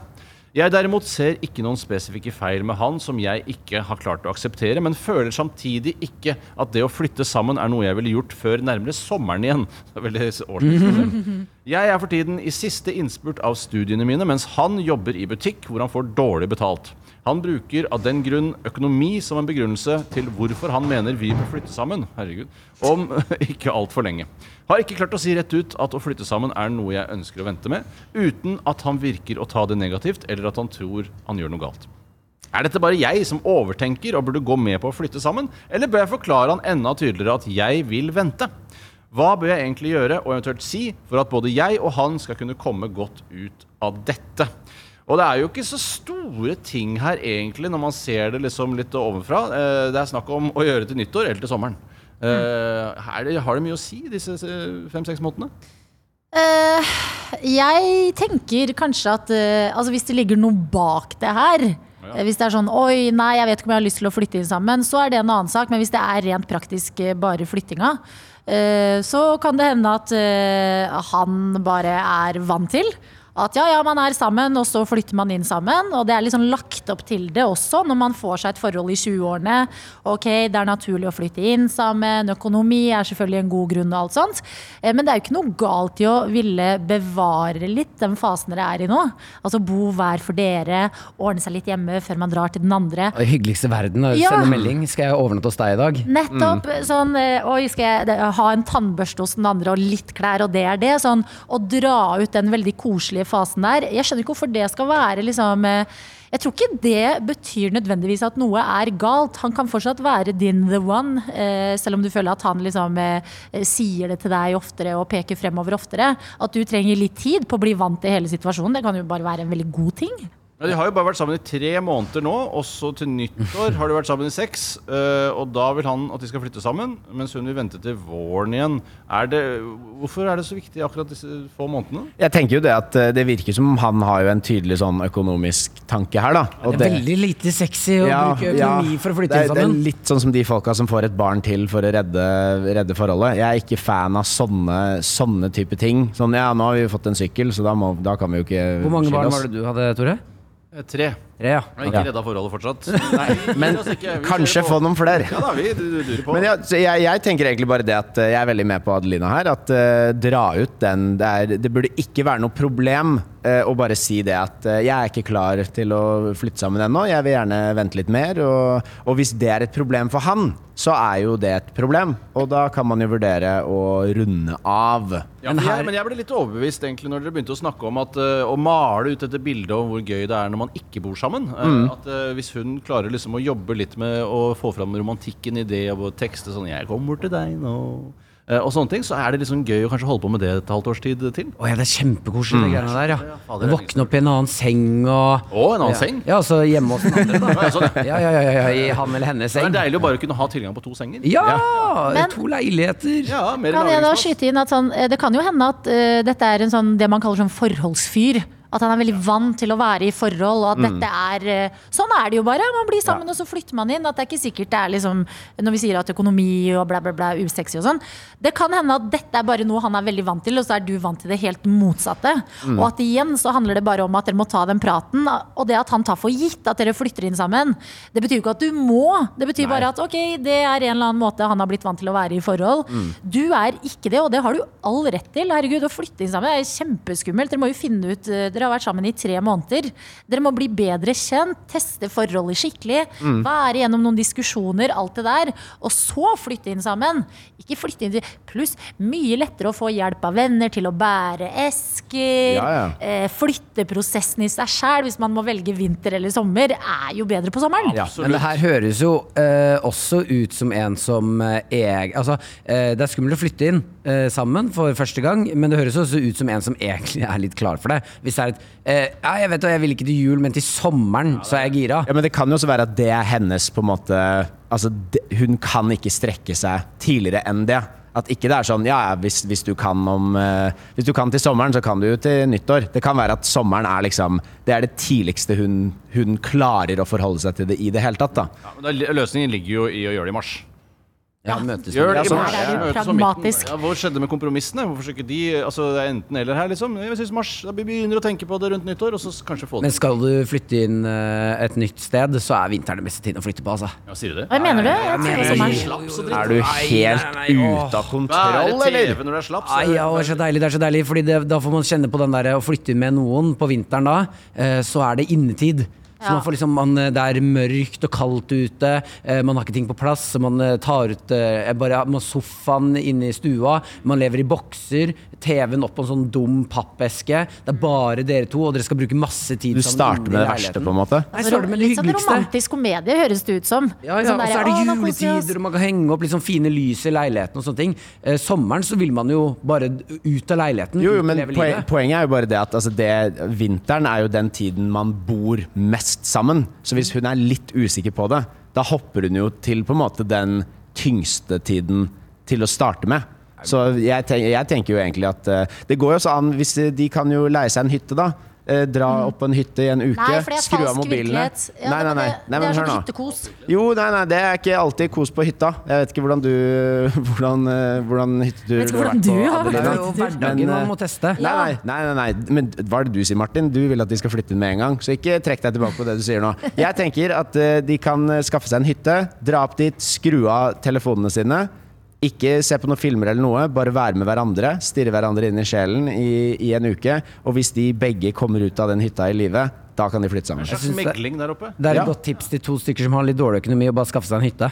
Jeg derimot ser ikke noen spesifikke feil med han som jeg ikke har klart å akseptere, men føler samtidig ikke at det å flytte sammen er noe jeg ville gjort før nærmere sommeren igjen. Det er veldig. Jeg er for tiden i siste innspurt av studiene mine, mens han jobber i butikk hvor han får dårlig betalt. Han bruker av den grunn økonomi som en begrunnelse til hvorfor han mener vi bør flytte sammen. Herregud. Om ikke altfor lenge. Har ikke klart å si rett ut at å flytte sammen er noe jeg ønsker å vente med, uten at han virker å ta det negativt, eller at han tror han gjør noe galt. Er dette bare jeg som overtenker og burde gå med på å flytte sammen, eller bør jeg forklare han enda tydeligere at jeg vil vente? Hva bør jeg egentlig gjøre og eventuelt si for at både jeg og han skal kunne komme godt ut av dette? Og det er jo ikke så store ting her egentlig, når man ser det liksom litt ovenfra. Eh, Det er snakk om å gjøre til nyttår eller til sommeren. Mm. er det, har det mye å si, disse fem-seks månedene? Uh, jeg tenker kanskje at uh, altså hvis det ligger noe bak det her ja. Hvis det er sånn Oi, nei, jeg vet ikke om jeg har lyst til å flytte inn sammen, så er det en annen sak. Men hvis det er rent praktisk eh, bare flyttinga, uh, så kan det hende at eh, han bare er vant til at ja, ja, man er sammen, og så flytter man inn sammen. Og det er liksom lagt opp til det også, når man får seg et forhold i 20-årene. Ok, det er naturlig å flytte inn sammen. Økonomi er selvfølgelig en god grunn og alt sånt. Eh, Men det er jo ikke noe galt i å ville bevare litt den fasen dere er i nå. Altså bo hver for dere, ordne seg litt hjemme før man drar til den andre. Det hyggeligste verden. å Ja. Sende melding. Skal jeg overnatte hos deg i dag? Nettopp. Sånn, eh, oi, skal jeg ha en tannbørste hos den andre og litt klær, og det er det. Sånn, å dra ut den veldig koselige fasen der. Jeg skjønner ikke hvorfor det skal være liksom eh, Jeg tror ikke det betyr nødvendigvis at noe er galt. Han kan fortsatt være din the one, eh, selv om du føler at han liksom eh, sier det til deg oftere og peker fremover oftere. At du trenger litt tid på å bli vant til hele situasjonen. Det kan jo bare være en veldig god ting. Ja, de har jo bare vært sammen i tre måneder nå, også til nyttår har de vært sammen i seks. eh, og da vil han at de skal flytte sammen, mens hun vil vente til våren igjen. Er det, hvorfor er det så viktig akkurat disse få månedene? Jeg tenker jo det at eh, det virker som han har jo en tydelig sånn økonomisk tanke her, da. Og Det er veldig lite sexy å Ja, bruke ja. økonomi for å flytte det inn sammen. det er litt sånn som de folka som får et barn til for å redde, redde forholdet. Jeg er ikke fan av sånne, sånne type ting. Sånn ja, nå har vi fått en sykkel, så da, må, da kan vi jo ikke Hvor mange barn var det du hadde, Tore? Eh, Tre. Tre, ja. Jeg har ikke redda forholdet fortsatt. Nei, Men kanskje få noen flere. Ja da, vi du- du durer på. Men ja, så jeg, jeg tenker egentlig bare det at eh, jeg er veldig med på Adelina her. At eh, dra ut den det, er, det burde ikke være noe problem eh, å bare si det at eh, jeg er ikke klar til å flytte sammen ennå. Jeg vil gjerne vente litt mer. Og, og hvis det er et problem for han, så er jo det et problem. Og da kan man jo vurdere å runde av. Ja, men, jeg, men jeg ble litt overbevist egentlig når dere begynte å snakke om at eh, å male ut dette bildet om hvor gøy det er når man ikke bor sammen. Eh, At uh, Hvis hun klarer liksom å jobbe litt med å få fram romantikken i det og tekste sånn 'Jeg kommer til deg nå' eh, og sånne ting, så er det liksom gøy å kanskje holde på med det et halvt års tid til. Å ja, det er kjempekoselig, de greiene der. Ja, ja. det Våkne opp i en annen seng og Å, en annen ja. seng? Ja, altså hjemme hos den andre, da. Sånn, ja. Ja, ja, ja, i han eller hennes seng. Det er deilig å bare kunne ha tilgang på to senger. Ja! Men- To leiligheter. Ja, mer Kan jeg da skyte inn at sånn, Det kan jo hende at uh, dette er en sånn, det man kaller sånn forholdsfyr. At han er veldig vant til å være i forhold, og at dette er eh, Sånn er det jo bare. Man blir sammen, og så flytter man inn. At det er ikke sikkert det er liksom Når vi sier at økonomi og bla, bla, bla usexy og sånn. Det kan hende at dette er bare noe han er veldig vant til, og så er du vant til det helt motsatte. Og at igjen så handler det bare om at dere må ta den praten. Og det at han tar for gitt at dere flytter inn sammen, det betyr jo ikke at du må. Det betyr bare at ok, det er en eller annen måte han har blitt vant til å være i forhold. Du er ikke det, og det har du all rett til. Herregud, å flytte inn sammen er kjempeskummelt. Dere må jo finne ut eh, Dere har vært sammen i tre måneder. Dere må bli bedre kjent, teste forholdet skikkelig, være gjennom noen diskusjoner, alt det der. Og så flytte inn sammen. Ikke flytte inn Pluss mye lettere å få hjelp av venner til å bære esker. Ja, ja. Eh, flytteprosessen i seg sjæl, hvis man må velge vinter eller sommer, er jo bedre på sommeren. Ja, men det her høres jo eh, også ut som en som eh, er, Altså, eh, det er skummelt å flytte inn eh, sammen for første gang, men det høres også ut som en som egentlig er litt klar for det. Hvis det er et eh, Ja, jeg vet det, jeg vil ikke til jul, men til sommeren så er jeg gira. Ja, men det kan jo også være at det er hennes på en måte Altså, det, hun kan ikke strekke seg tidligere enn det. At ikke det er sånn ja, ja, hvis, hvis, du kan om, eh, hvis du kan til sommeren, så kan du jo til nyttår. Det kan være at sommeren er liksom Det er det tidligste hun, hun klarer å forholde seg til det i det hele tatt. da Ja, men da, løsningen ligger jo i å gjøre det i mars. Ja, møtes Gjør det i sånn mars. er det jo Møtes om midten. pragmatisk. Ja, hva skjedde med kompromissene? Hvorfor ikke de Altså, det er enten eller her, liksom. Jeg synes mars. Da vi begynner å tenke på det rundt nyttår, og så kanskje få det Men skal du flytte inn eh, et nytt sted, så er vinteren den beste tiden å flytte på, altså. Ja, sier du det? Hva mener du? Jeg mener sommeren. Slaps dritt. Er du helt ute av kontroll, kontroll, TV eller? når det er slapp. Ai, ja, det er så deilig, det er så deilig Fordi det, da får man kjenne på den der Å flytte med noen på vinteren da eh, Så er det innetid Så Ja. man får liksom, man, det er mørkt og kaldt ute eh, Man har ikke ting på plass så Man eh, tar ut eh, bare, Man sofaen inne i stua Man lever i bokser TV-en opp på en sånn dum pappeske Det er bare dere to Og dere skal bruke masse tid Du sammen starter inne i med det verste, på en måte? Nei, starter med det Litt sånn romantisk komedie, høres det ut som. ja, ja, Sånn og så er det juletider, og man kan henge opp sånn fine lys i leiligheten og sånne ting. Eh, sommeren så vil man jo bare ut av leiligheten. Jo, jo, men poen, poenget er jo bare det at altså det, vinteren er jo den tiden man bor mest sammen. Så hvis hun er litt usikker på det, da hopper hun jo til på en måte den tyngste tiden til å starte med. Så jeg, tenker, jeg tenker jo egentlig at uh, det går jo også an hvis de kan jo leie seg en hytte, da. Eh, dra opp på en hytte i en uke, Nei, for det er skru av mobilene. Ja, nei, nei, men nei, det, nei, det men er hør sånn nå. hyttekos. Jo, nei, nei, det er ikke alltid kos på hytta. Jeg vet ikke hvordan du Hvordan, eh, hvordan hyttetur du har Det er jo hverdagen man eh, må teste. Nei, nei, nei, nei, nei. Men hva er det du sier, Martin? Du vil at de skal flytte inn med en gang. Så ikke trekk deg tilbake på det du sier nå. Jeg tenker at eh, de kan skaffe seg en hytte, dra opp dit, skru av telefonene sine. Ikke se på noen filmer eller noe, bare være med hverandre. Stirre hverandre inn i sjelen i, i en uke. Og hvis de begge kommer ut av den hytta i live, da kan de flytte sammen. Det- der oppe. Det er et Ja. godt tips til to stykker som har litt dårlig økonomi, å bare skaffe seg en hytte.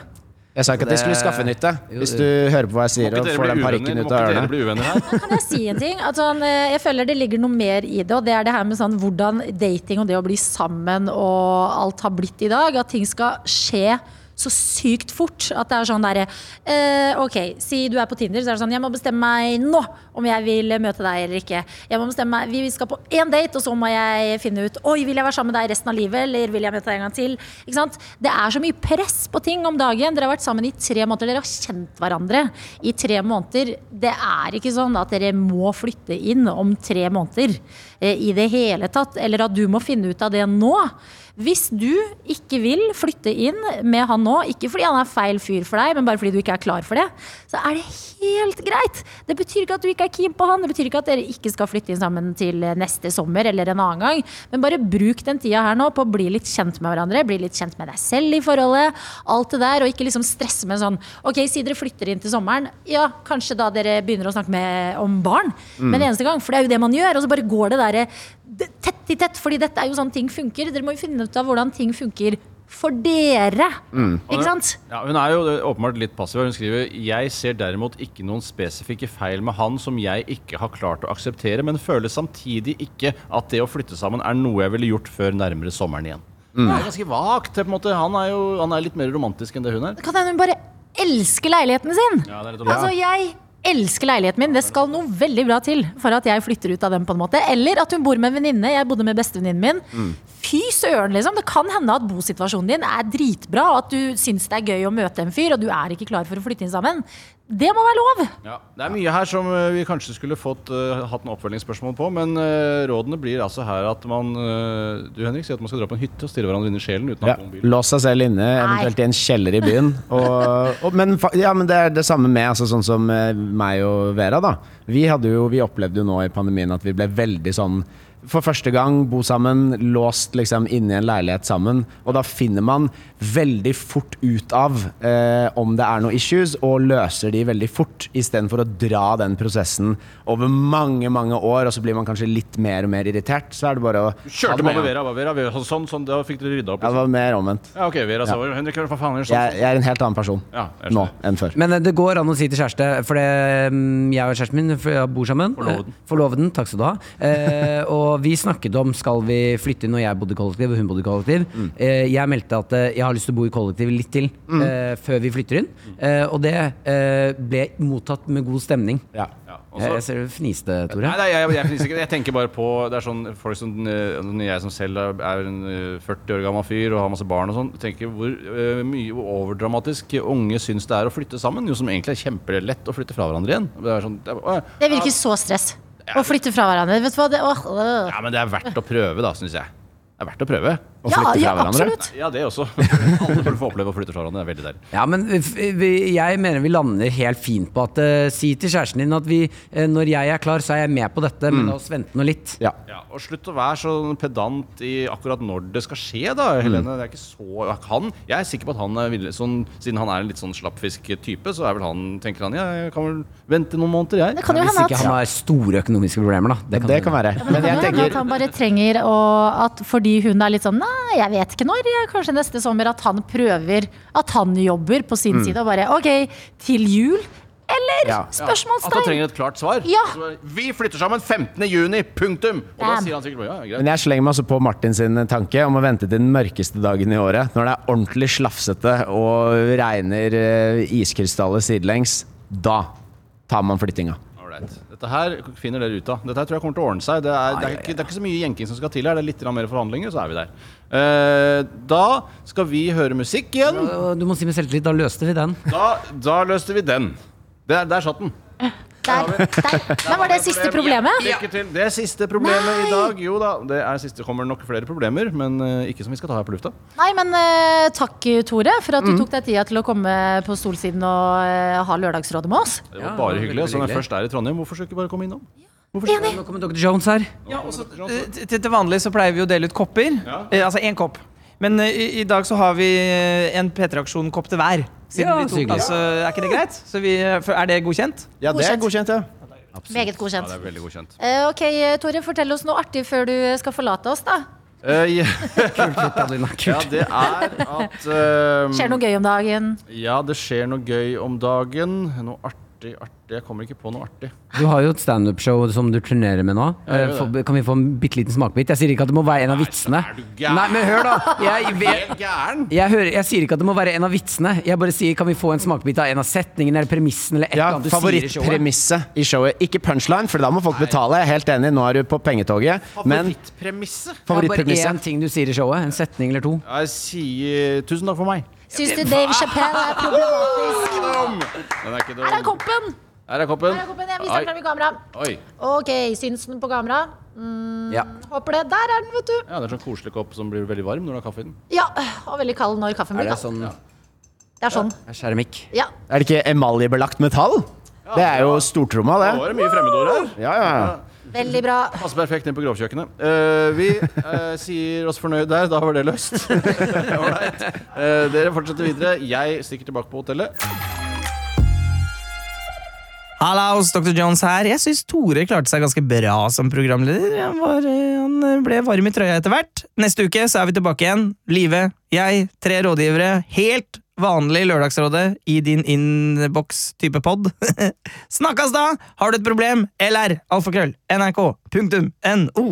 Jeg sa ikke at de skulle skaffe en hytte. Hvis du hører på hva jeg sier og får den parykken Må ut ikke av ørene. her? Kan jeg si en ting? Eh, jeg føler det ligger noe mer i det, og det er det her med sånn hvordan dating og det å bli sammen og alt har blitt i dag. At ting skal skje så sykt fort. At det er sånn derre eh, Ok, si du er på Tinder, så er det sånn Jeg må bestemme meg nå om jeg vil møte deg eller ikke. Jeg må bestemme meg, Vi skal på én date, og så må jeg finne ut Oi, vil jeg være sammen med deg resten av livet, eller vil jeg møte deg en gang til? Ikke sant? Det er så mye press på ting om dagen. Dere har vært sammen i tre måneder. Dere har kjent hverandre i tre måneder. Det er ikke sånn at dere må flytte inn om tre måneder eh, i det hele tatt, eller at du må finne ut av det nå. Hvis du ikke vil flytte inn med han nå, ikke fordi han er feil fyr for deg, men bare fordi du ikke er klar for det, så er det helt greit. Det betyr ikke at du ikke er keen på han, det betyr ikke at dere ikke skal flytte inn sammen til neste sommer eller en annen gang, men bare bruk den tida her nå på å bli litt kjent med hverandre, bli litt kjent med deg selv i forholdet, alt det der, og ikke liksom stresse med sånn, ok, si dere flytter inn til sommeren, ja, kanskje da dere begynner å snakke med, om barn, men eneste gang, for det er jo det man gjør, og så bare går det der tett i tett, fordi dette er jo sånn ting funker. Dere må jo finne ut av hvordan ting funker for dere. Ikke sant? Ja, hun er jo åpenbart litt passiv. Hun skriver Jeg ser derimot ikke noen spesifikke feil med han som jeg ikke har klart å akseptere, men føler samtidig ikke at det å flytte sammen er noe jeg ville gjort før nærmere sommeren igjen. Det er ganske vagt. på en måte Han er jo han er litt mer romantisk enn det hun er. Kan hende hun bare elsker leiligheten sin. Ja, det er litt Altså, jeg elsker leiligheten min. Det skal noe veldig bra til for at jeg flytter ut av den. på en måte Eller at hun bor med en venninne. Jeg bodde med bestevenninnen min. Fy søren, liksom. Det kan hende at bosituasjonen din er dritbra, og at du syns det er gøy å møte en fyr, og du er ikke klar for å flytte inn sammen. Det må være lov! Ja, det er mye her som eh, vi kanskje skulle fått uh, hatt noen oppfølgingsspørsmål på, men uh, rådene blir altså her at man uh, Du Henrik sier at man skal dra på en hytte og stirre hverandre inn i sjelen uten å Ja, ha mobil. Lås seg selv inne, eventuelt i en kjeller i byen. Og, og, men, fa- ja, men det er det samme med altså, sånn som meg og Vera. da Vi, hadde jo, vi opplevde jo nå i pandemien at vi ble veldig sånn for første gang bo sammen, låst liksom inne i en leilighet sammen. Og da finner man veldig fort ut av eh, om det er noen issues, og løser de veldig fort, istedenfor å dra den prosessen over mange mange år, og så blir man kanskje litt mer og mer irritert. Så er det bare å Kjørte man med Vera, Var Vera, Vera sånn, sånn, da fikk dere rydda opp? Ja, det var mer omvendt. Ja, ok, Vera sa Henrik, hva faen er det sånn? Jeg, jeg er en helt annen person Ja, nå enn før. Men eh, det går an å si til kjæreste, for det, mm, jeg og kjæresten min bor sammen. Forloveden. Forloveden, takk skal du ha. Eh, og vi snakket om skal vi flytte inn når jeg bodde i kollektiv og hun bodde i kollektiv. Mm. Eh, jeg meldte at eh, jeg har lyst til å bo i kollektiv litt til eh, før vi flytter inn. Eh, og det eh, ble mottatt med god stemning. Ja. Ja, Også, Jeg, ser du fniste, Tore. Nei, nei jeg, jeg, fniser ikke. jeg tenker bare på Det er sånn folk som eh, jeg som selv er- en eh, 40 år gammel fyr og har masse barn og sånn, tenker hvor eh, mye hvor overdramatisk unge syns det er å flytte sammen. Jo som egentlig er kjempelett å flytte fra hverandre igjen. Det er sånn, det er, å, Det virker så stress. Å flytte fra hverandre. Vet du hva? Det, åh, øh. ja, men det er verdt å prøve, da, syns jeg. Det er verdt å prøve. Å Ja, flytte fra ja, hverandre. absolutt. Ja, det også. Alle burde få oppleve å flytte fra hverandre. Det er veldig deilig. Ja, men vi, jeg mener vi lander helt fint på at uh, Si til kjæresten din at vi, uh, når jeg er klar, så er jeg med på dette, men la oss vente nå litt. Ja. Ja, og slutt å være så pedant i akkurat når det skal skje, da, Helene. Det er ikke så han, Jeg er sikker på at han er villig sånn, Siden han er en litt sånn slappfisk-type, så er vel han tenker han ja, jeg kan vel vente noen måneder, jeg. Det kan jo Hvis ikke han har store økonomiske problemer, da. Det, det kan være. Men Det jeg kan hende tenker at han bare trenger å at Fordi hun er litt sånn jeg vet ikke når. Kanskje neste sommer. At han prøver At han jobber på sin side og bare OK, til jul? Eller? Ja. At han trenger et klart svar. Ja. Vi flytter sammen 15. juni, punktum! Og da sier han sikkert ja, greit. men jeg slenger meg også på Martin sin tanke om å vente til den mørkeste dagen i året. Når det er ordentlig slafsete og regner eh, iskrystaller sidelengs. Da tar man flyttinga. Alright. Dette her finner dere ut av. Dette her tror jeg kommer til å ordne seg. Det er, det er, ikke, det er ikke så mye jenking som skal til her. Det er litt mer forhandlinger, så er vi der. Eh, da skal vi høre musikk igjen. Du må si med selvtillit, da løste vi den. Da, da løste vi den. Der, der satt den. Der, der. Men var det siste problemet? Lykke til. Det er siste problemet i dag. Jo da, det er siste kommer nok flere problemer, men eh, ikke som vi skal ta her på lufta. Nei, men eh, takk, Tore, for at du tok deg tida til å komme på Solsiden og eh, ha Lørdagsrådet med oss. Det var Ja, bare veldig, hyggelig. Så når veldig jeg først er i Trondheim, hvorfor skal jeg ikke bare komme innom? Enig. Nå kommer Dr. Jones her. Ja, også, eh, til, til vanlig så pleier vi å dele ut kopper. Ja. Eh, altså én kopp. Men eh, i, i dag så har vi eh, en P3-aksjon-kopp til hver. Siden Ja, vi tok, altså, er ikke det greit? Så vi, eh, er det godkjent? Ja, det er godkjent, ja. Meget Ja, det er veldig godkjent. Uh, ok, Tore, fortell oss noe artig før du skal forlate oss, da. Uh, yeah. Kult, Adelina. ja, det er at uh, Skjer noe gøy om dagen? Ja, det skjer noe gøy om dagen. Noe artig, artig Jeg kommer ikke på noe artig. Du har jo et standup-show som du turnerer med nå. gjør Eh, kan vi få en bitte liten smakebit? Jeg sier ikke at det må være en av vitsene. er du gæren? Nei, men hør, da! Jeg, jeg, jeg, hører, jeg sier ikke at det må være en av vitsene. Jeg bare sier kan vi få en smakebit av en av setningene eller premissen eller et Ja, eller annet du sier i showet. Favorittpremisset i showet. Ikke punchline, for da må folk betale. Jeg er helt enig, nå er du på pengetoget. Favorittpremisset? Favorittpremisset? Ja, bare én ting du sier i showet. En setning eller to. Jeg sier tusen takk for meg. Syns du Dave Chappelle er problematisk? Den er ikke dum. Her er koppen! Her er koppen. Her er koppen. Jeg viser den frem i kamera. Oi. Ok, syns den på kamera? Ja. Håper det. Der er den, vet du. Ja, det er sånn koselig kopp som blir veldig varm når du har kaffe i den. Ja, og veldig kald når kaffen blir kald. sånn Det er sånn. er keramikk? Ja. er det ikke emaljebelagt metall? Det er jo stortromma, Nå det. var det mye fremmedord her. Ja, ja, ja. Veldig bra. Passer perfekt inn på grovkjøkkenet. Uh, vi uh, sier oss fornøyd der. Da var det løst. Ålreit. uh, dere fortsetter videre. Jeg stikker tilbake på hotellet. Hallaus, Dr. Jones her. Jeg syns Tore klarte seg ganske bra som programleder. Han, var, eh, han ble varm i trøya etter hvert. Neste uke så er vi tilbake igjen. Live, jeg, tre rådgivere. Helt vanlig Lørdagsrådet i din innboks-type pod. Snakkes da! Har du et problem? LR, alfakrøll, nrk.no.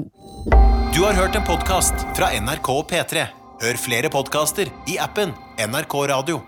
Du har hørt en podkast fra NRK og P3. Hør flere podkaster i appen NRK Radio.